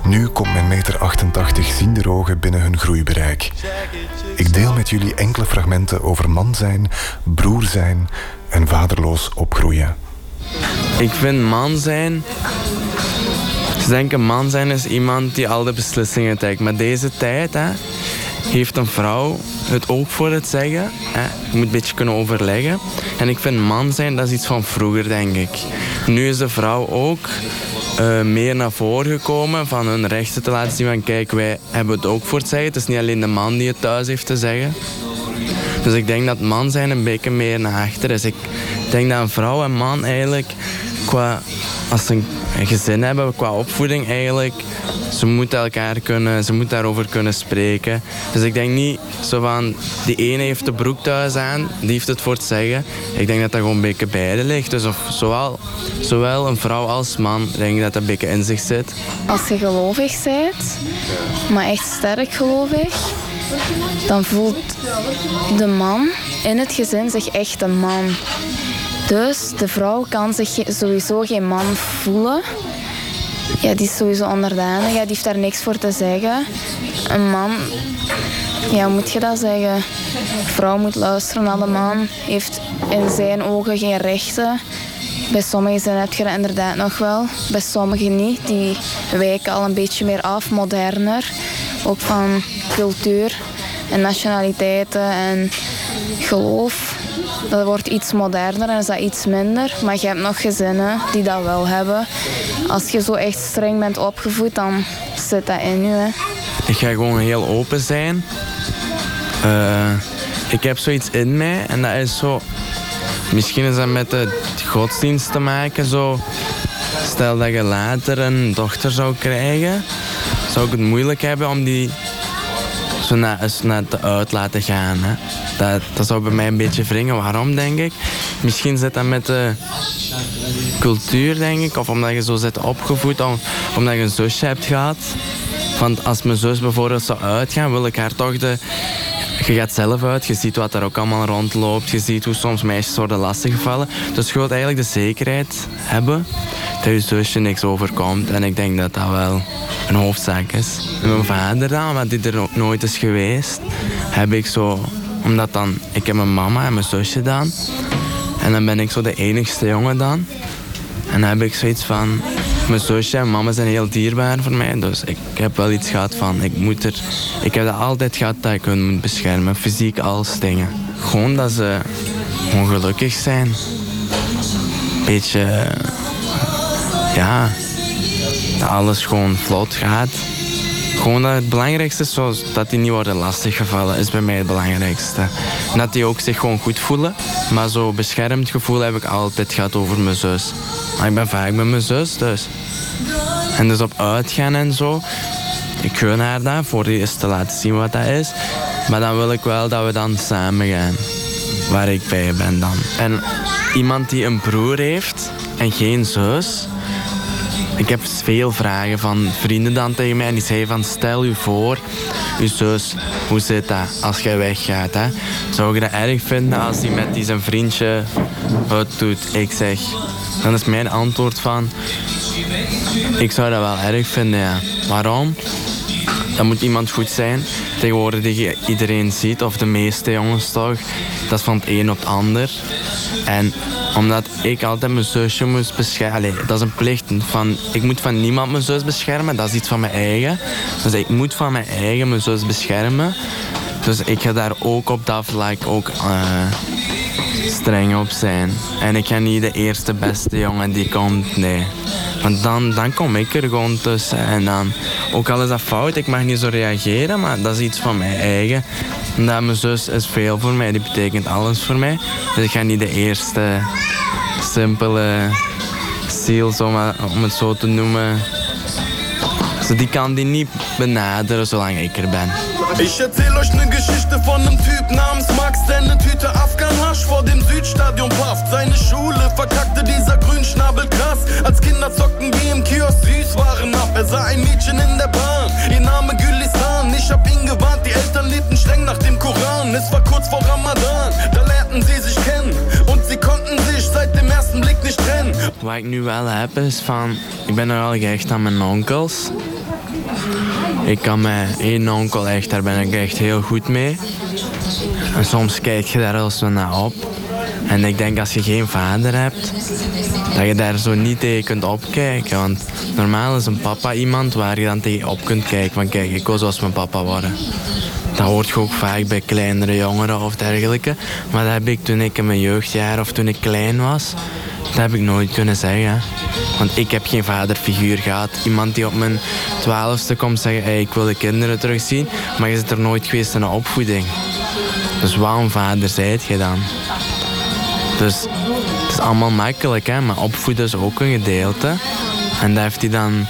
Speaker 18: Nu komt mijn meter 88 ziende ogen binnen hun groeibereik. Ik deel met jullie enkele fragmenten over man zijn, broer zijn en vaderloos opgroeien.
Speaker 22: Ik vind man zijn. Ze denken man zijn is iemand die al de beslissingen trekt. Maar deze tijd hè, heeft een vrouw het ook voor het zeggen. Je moet een beetje kunnen overleggen. En ik vind man zijn, dat is iets van vroeger, denk ik. Nu is de vrouw ook eh, meer naar voren gekomen van hun rechten te laten zien van kijk, wij hebben het ook voor het zeggen. Het is niet alleen de man die het thuis heeft te zeggen. Dus ik denk dat man zijn een beetje meer naar achter is. Ik denk dat een vrouw en man eigenlijk qua als ze een gezin hebben, qua opvoeding eigenlijk, ze moeten elkaar kunnen, ze moeten daarover kunnen spreken. Dus ik denk niet zo van, die ene heeft de broek thuis aan, die heeft het voor het zeggen. Ik denk dat dat gewoon een beetje beide ligt. Dus of zowel, zowel een vrouw als man, denk ik dat dat een beetje in zich zit.
Speaker 23: Als je gelovig bent, maar echt sterk gelovig, dan voelt de man in het gezin zich echt een man. Dus de vrouw kan zich sowieso geen man voelen. Ja, die is sowieso onderdanig. Ja, die heeft daar niks voor te zeggen. Een man, ja, hoe moet je dat zeggen? Een vrouw moet luisteren naar de man. Heeft in zijn ogen geen rechten. Bij sommigen zijn heb je dat inderdaad nog wel. Bij sommigen niet. Die wijken al een beetje meer af, moderner. Ook van cultuur en nationaliteiten en geloof. Dat wordt iets moderner en is dat iets minder. Maar je hebt nog gezinnen die dat wel hebben. Als je zo echt streng bent opgevoed, dan zit dat in je.
Speaker 22: Ik ga gewoon heel open zijn. Eh, ik heb zoiets in mij en dat is zo... Misschien is dat met de godsdienst te maken. Zo. Stel dat je later een dochter zou krijgen, zou ik het moeilijk hebben om die zo naar, eens naar te uit laten gaan. Hè. Dat, dat zou bij mij een beetje wringen. Waarom, denk ik? Misschien zit dat met de cultuur, denk ik. Of omdat je zo zit opgevoed, om, omdat je een zusje hebt gehad. Want als mijn zus bijvoorbeeld zou uitgaan, wil ik haar toch de... Je gaat zelf uit, je ziet wat er ook allemaal rondloopt. Je ziet hoe soms meisjes worden lastiggevallen. Dus je wilt eigenlijk de zekerheid hebben dat je zusje niks overkomt. En ik denk dat dat wel een hoofdzaak is. Mijn vader dan, omdat die er nooit is geweest, heb ik zo... Omdat dan... Ik heb mijn mama en mijn zusje dan. En dan ben ik zo de enigste jongen dan. En dan heb ik zoiets van... Mijn zusje en mama zijn heel dierbaar voor mij. Dus ik heb wel iets gehad van... Ik, moet er, ik heb dat altijd gehad dat ik hun moet beschermen. Fysiek als dingen. Gewoon dat ze gewoon gelukkig zijn. Beetje... Ja... Dat alles gewoon vlot gaat. Gewoon dat het belangrijkste is zoals dat die niet worden lastiggevallen, is bij mij het belangrijkste. Dat die ook zich gewoon goed voelen. Maar zo beschermd gevoel heb ik altijd gehad over mijn zus. Maar ik ben vaak met mijn zus, dus. En dus op uitgaan en zo. Ik gun haar dat, voor die eens te laten zien wat dat is. Maar dan wil ik wel dat we dan samen gaan. Waar ik bij ben dan. En iemand die een broer heeft en geen zus... Ik heb veel vragen van vrienden dan tegen mij. En die zeiden van, stel je voor, je zus, hoe zit dat als jij weggaat? Hè? Zou je dat erg vinden als hij met zijn vriendje het doet? Ik zeg, dan is mijn antwoord van, ik zou dat wel erg vinden, ja. Waarom? Dan moet iemand goed zijn. Tegenwoordig iedereen ziet, of de meeste jongens toch, dat is van het een op het ander. En omdat ik altijd mijn zusje moest beschermen. Dat is een plicht. Van, ik moet van niemand mijn zus beschermen. Dat is iets van mijn eigen. Dus ik moet van mijn eigen mijn zus beschermen. Dus ik ga daar ook op dat vlak ook eh, streng op zijn. En ik ga niet de eerste beste jongen die komt, nee. Want dan, dan kom ik er gewoon tussen. En dan, ook al is dat fout, ik mag niet zo reageren, maar dat is iets van mijn eigen. Omdat mijn zus is veel voor mij, die betekent alles voor mij. Dus ik ga niet de eerste simpele ziel, om het zo te noemen. Dus die kan die niet benaderen zolang ik er ben.
Speaker 24: Ich erzähl euch ne Geschichte von nem Typ namens Max, der ne Tüte Afghan-Hasch vor dem Südstadion pafft. Seine Schule verkackte dieser Grünschnabel krass. Als Kinder zockten wir im Kiosk Süßwaren ab. Er sah ein Mädchen in der Bahn, ihr Name Gülistan. Ich hab ihn gewarnt, die Eltern lebten streng nach dem Koran. Es war kurz vor Ramadan, da lernten sie sich kennen. Und sie konnten
Speaker 22: wat ik nu wel heb is van... Ik ben nogal gehecht aan mijn onkels. Ik kan met één onkel echt, daar ben ik echt heel goed mee. En soms kijk je daar wel zo naar op. En ik denk als je geen vader hebt, dat je daar zo niet tegen kunt opkijken. Want normaal is een papa iemand waar je dan tegen op kunt kijken. Van kijk, ik wil zoals mijn papa worden. Dat hoort je ook vaak bij kleinere jongeren of dergelijke. Maar dat heb ik toen ik in mijn jeugdjaar of toen ik klein was, dat heb ik nooit kunnen zeggen. Want ik heb geen vaderfiguur gehad. Iemand die op mijn twaalfste komt zeggen, hey, ik wil de kinderen terugzien. Maar je zit er nooit geweest in een opvoeding. Dus waarom vader zijt je dan? Dus het is allemaal makkelijk, hè? maar opvoeden is ook een gedeelte. En dat heeft hij dan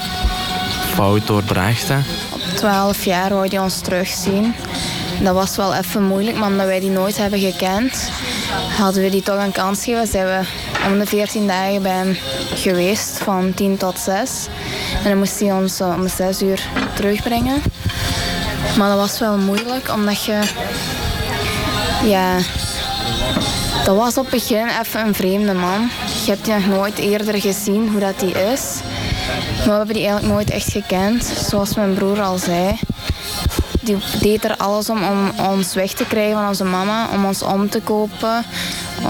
Speaker 22: fout doorbracht. Hè?
Speaker 23: 12 jaar wou hij ons terugzien. Dat was wel even moeilijk, maar omdat wij die nooit hebben gekend, hadden we die toch een kans gegeven. Zijn we om de 14 dagen bij hem geweest, van 10 tot 6. En dan moest hij ons om 6 uur terugbrengen. Maar dat was wel moeilijk, omdat je... Ja, dat was op het begin even een vreemde man. Je hebt die nog nooit eerder gezien hoe dat die is. Maar we hebben die eigenlijk nooit echt gekend. Zoals mijn broer al zei. Die deed er alles om, om ons weg te krijgen van onze mama. Om ons om te kopen.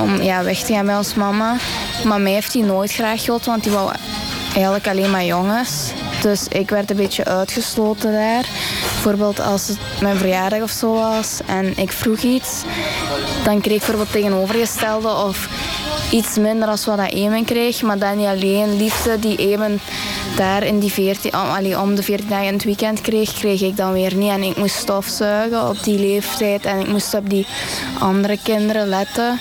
Speaker 23: Om ja, weg te gaan bij ons mama. Maar mij heeft hij nooit graag gewild, want die wou eigenlijk alleen maar jongens. Dus ik werd een beetje uitgesloten daar. Bijvoorbeeld als het mijn verjaardag of zo was en ik vroeg iets, dan kreeg ik bijvoorbeeld tegenovergestelde of iets minder als wat dat Emen kreeg. Maar dan niet alleen liefde die Emen daar in die 14, allee, om de 14 dagen in het weekend kreeg, kreeg ik dan weer niet. En ik moest stofzuigen op die leeftijd en ik moest op die andere kinderen letten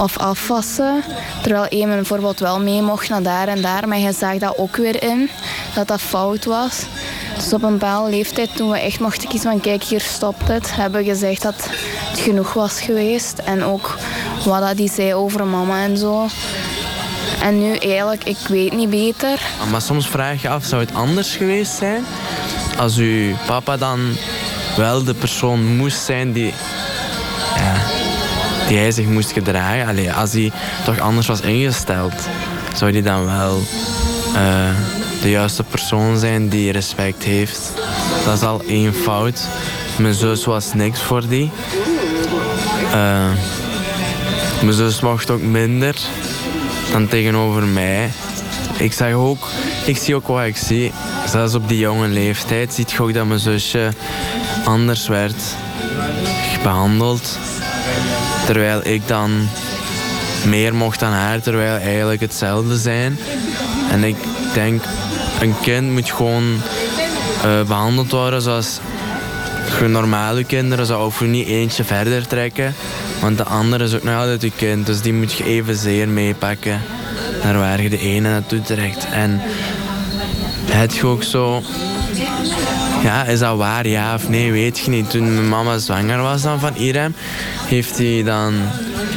Speaker 23: of afwassen. Terwijl Emen bijvoorbeeld wel mee mocht naar daar en daar. Maar je zag dat ook weer in, dat dat fout was. Dus op een bepaalde leeftijd, toen we echt mochten kiezen van kijk, hier stopt het, hebben we gezegd dat het genoeg was geweest. En ook wat dat zei over mama en zo. En nu eigenlijk, ik weet niet beter.
Speaker 22: Maar soms vraag je af, zou het anders geweest zijn? Als uw papa dan wel de persoon moest zijn die, ja, die hij zich moest gedragen. Allee, als hij toch anders was ingesteld, zou hij dan wel uh, de juiste persoon zijn die respect heeft. Dat is al één fout. Mijn zus was niks voor die. Uh, mijn zus mocht ook minder dan tegenover mij. Ik zeg ook, ik zie ook wat ik zie. Zelfs op die jonge leeftijd ziet je ook dat mijn zusje anders werd behandeld. Terwijl ik dan meer mocht dan haar, terwijl eigenlijk hetzelfde zijn. En ik denk, een kind moet gewoon uh, behandeld worden zoals normale kinderen. Zou hoef je niet eentje verder trekken. Want de andere is ook nog altijd je kind. Dus die moet je evenzeer meepakken naar waar je de ene naartoe trekt. En het je ook zo... Ja, is dat waar? Ja of nee? Weet je niet. Toen mijn mama zwanger was dan van Irem, heeft hij dan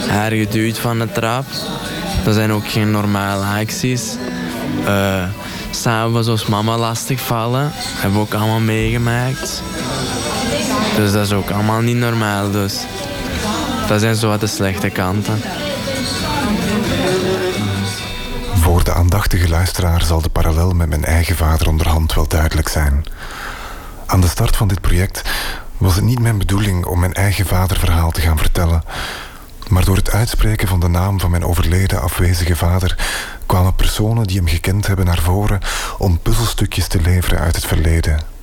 Speaker 22: haar geduwd van de trap. Dat zijn ook geen normale acties. Uh, S'avonds als mama lastigvallen, hebben we ook allemaal meegemaakt. Dus dat is ook allemaal niet normaal. Dus dat zijn zo wat de slechte kanten.
Speaker 18: Voor de aandachtige luisteraar zal de parallel met mijn eigen vader onderhand wel duidelijk zijn. Aan de start van dit project was het niet mijn bedoeling om mijn eigen vaderverhaal te gaan vertellen. Maar door het uitspreken van de naam van mijn overleden afwezige vader kwamen personen die hem gekend hebben naar voren om puzzelstukjes te leveren uit het verleden.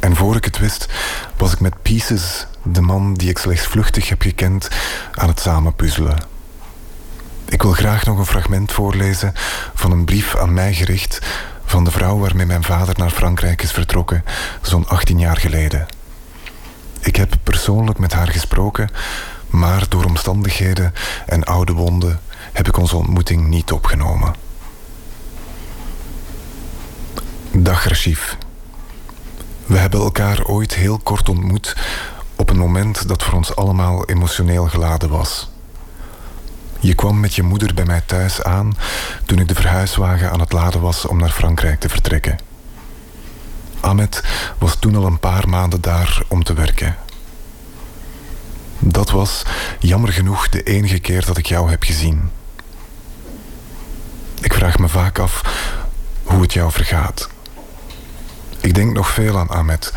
Speaker 18: En voor ik het wist, was ik met Pieces, de man die ik slechts vluchtig heb gekend, aan het samenpuzzelen. Ik wil graag nog een fragment voorlezen van een brief aan mij gericht van de vrouw waarmee mijn vader naar Frankrijk is vertrokken, zo'n 18 jaar geleden. Ik heb persoonlijk met haar gesproken, maar door omstandigheden en oude wonden heb ik onze ontmoeting niet opgenomen. Dag Rachif. We hebben elkaar ooit heel kort ontmoet op een moment dat voor ons allemaal emotioneel geladen was. Je kwam met je moeder bij mij thuis aan toen ik de verhuiswagen aan het laden was om naar Frankrijk te vertrekken. Ahmed was toen al een paar maanden daar om te werken. Dat was, jammer genoeg, de enige keer dat ik jou heb gezien. Ik vraag me vaak af hoe het jou vergaat. Ik denk nog veel aan Ahmed,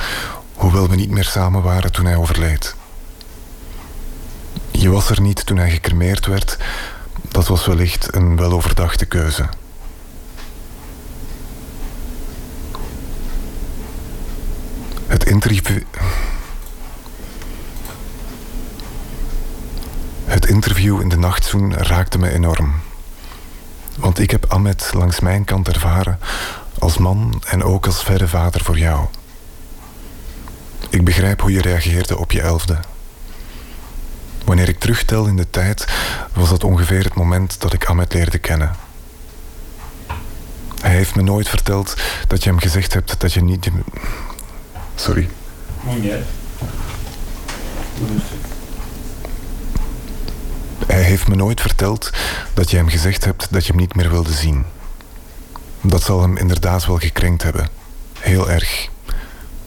Speaker 18: hoewel we niet meer samen waren toen hij overleed. Je was er niet toen hij gecremeerd werd. Dat was wellicht een weloverdachte keuze. Het interview. Het interview in de nachtzoen raakte me enorm. Want ik heb Ahmed langs mijn kant ervaren als man en ook als verre vader voor jou. Ik begrijp hoe je reageerde op je elfde. Wanneer ik terugtel in de tijd, was dat ongeveer het moment dat ik Ahmed leerde kennen. Hij heeft me nooit verteld dat je hem gezegd hebt dat je niet. Sorry. Hij heeft me nooit verteld dat je hem gezegd hebt dat je hem niet meer wilde zien. Dat zal hem inderdaad wel gekrenkt hebben. Heel erg.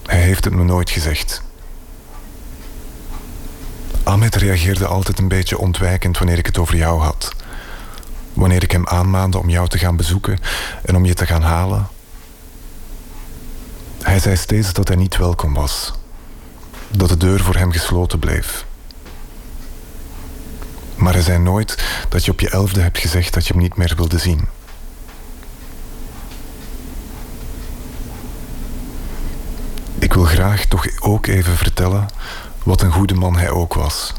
Speaker 18: Hij heeft het me nooit gezegd. Ahmed reageerde altijd een beetje ontwijkend wanneer ik het over jou had. Wanneer ik hem aanmaande om jou te gaan bezoeken en om je te gaan halen. Hij zei steeds dat hij niet welkom was. Dat de deur voor hem gesloten bleef. Maar hij zei nooit dat je op je elfde hebt gezegd dat je hem niet meer wilde zien. Wil graag toch ook even vertellen wat een goede man hij ook was.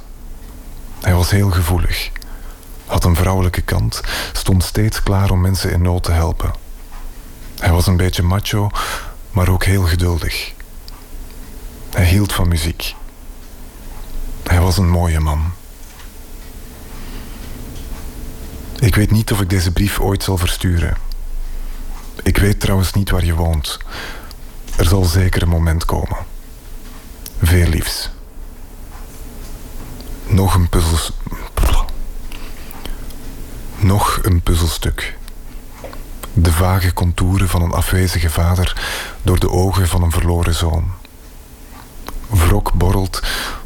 Speaker 18: Hij was heel gevoelig, had een vrouwelijke kant, stond steeds klaar om mensen in nood te helpen. Hij was een beetje macho, maar ook heel geduldig. Hij hield van muziek. Hij was een mooie man. Ik weet niet of ik deze brief ooit zal versturen. Ik weet trouwens niet waar je woont. Er zal zeker een moment komen. Veel liefs. Nog een puzzels... Nog een puzzelstuk. De vage contouren van een afwezige vader door de ogen van een verloren zoon. Wrok borrelt,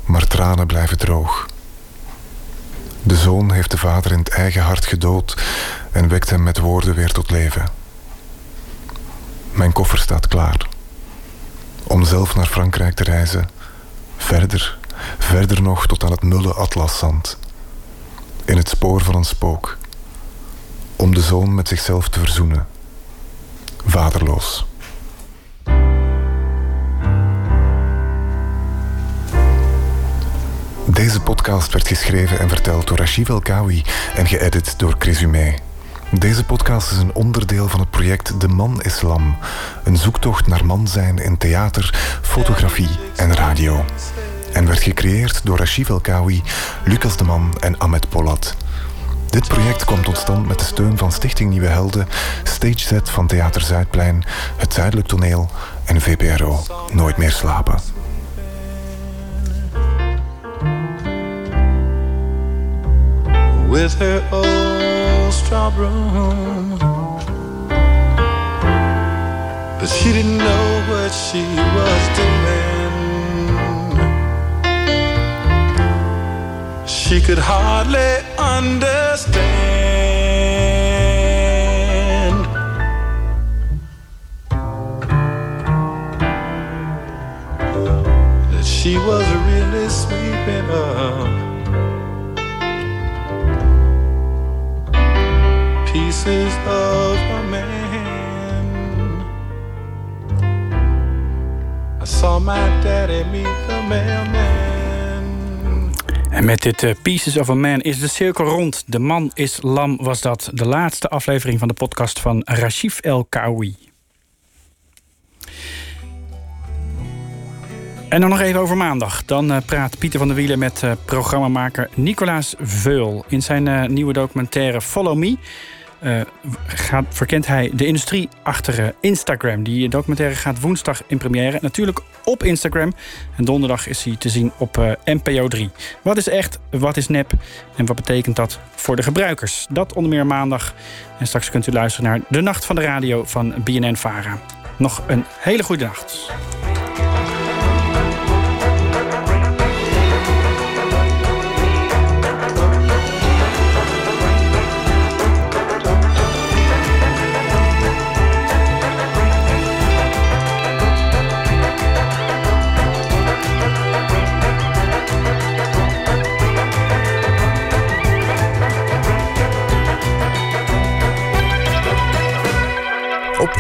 Speaker 18: maar tranen blijven droog. De zoon heeft de vader in het eigen hart gedood en wekt hem met woorden weer tot leven. Mijn koffer staat klaar. Om zelf naar Frankrijk te reizen. Verder, verder nog tot aan het mulle atlaszand. In het spoor van een spook. Om de zoon met zichzelf te verzoenen. Vaderloos. Deze podcast werd geschreven en verteld door Rashid Elkawi en geëdit door Chris Humé. Deze podcast is een onderdeel van het project De Man Islam. Een zoektocht naar man zijn in theater, fotografie en radio. En werd gecreëerd door Rashid Elkawi, Lucas de Man en Ahmed Polat. Dit project kwam tot stand met de steun van Stichting Nieuwe Helden, Stage Set van Theater Zuidplein, Het Zuidelijk Toneel en VPRO Nooit meer slapen.
Speaker 17: with her old straw broom. But she didn't know what she was doing. She could hardly understand. That she was really sweeping up. Pieces of a man. I saw my daddy meet the mailman.
Speaker 3: En met dit eh, Pieces of a Man is de cirkel rond. De man is lam was dat. De laatste aflevering van de podcast van Rashif El Kawi. En dan nog even over maandag. Dan eh, praat Pieter van der Wielen met uh, programmamaker Nicolaas Veul. In zijn nieuwe documentaire Follow Me uh, gaat, verkent hij de industrie achter Instagram. Die documentaire gaat woensdag in première. Natuurlijk op Instagram. En donderdag is hij te zien op uh, NPO 3. Wat is echt, wat is nep en wat betekent dat voor de gebruikers? Dat onder meer maandag. En straks kunt u luisteren naar De Nacht van de Radio van BNN Vara. Nog een hele goede nacht.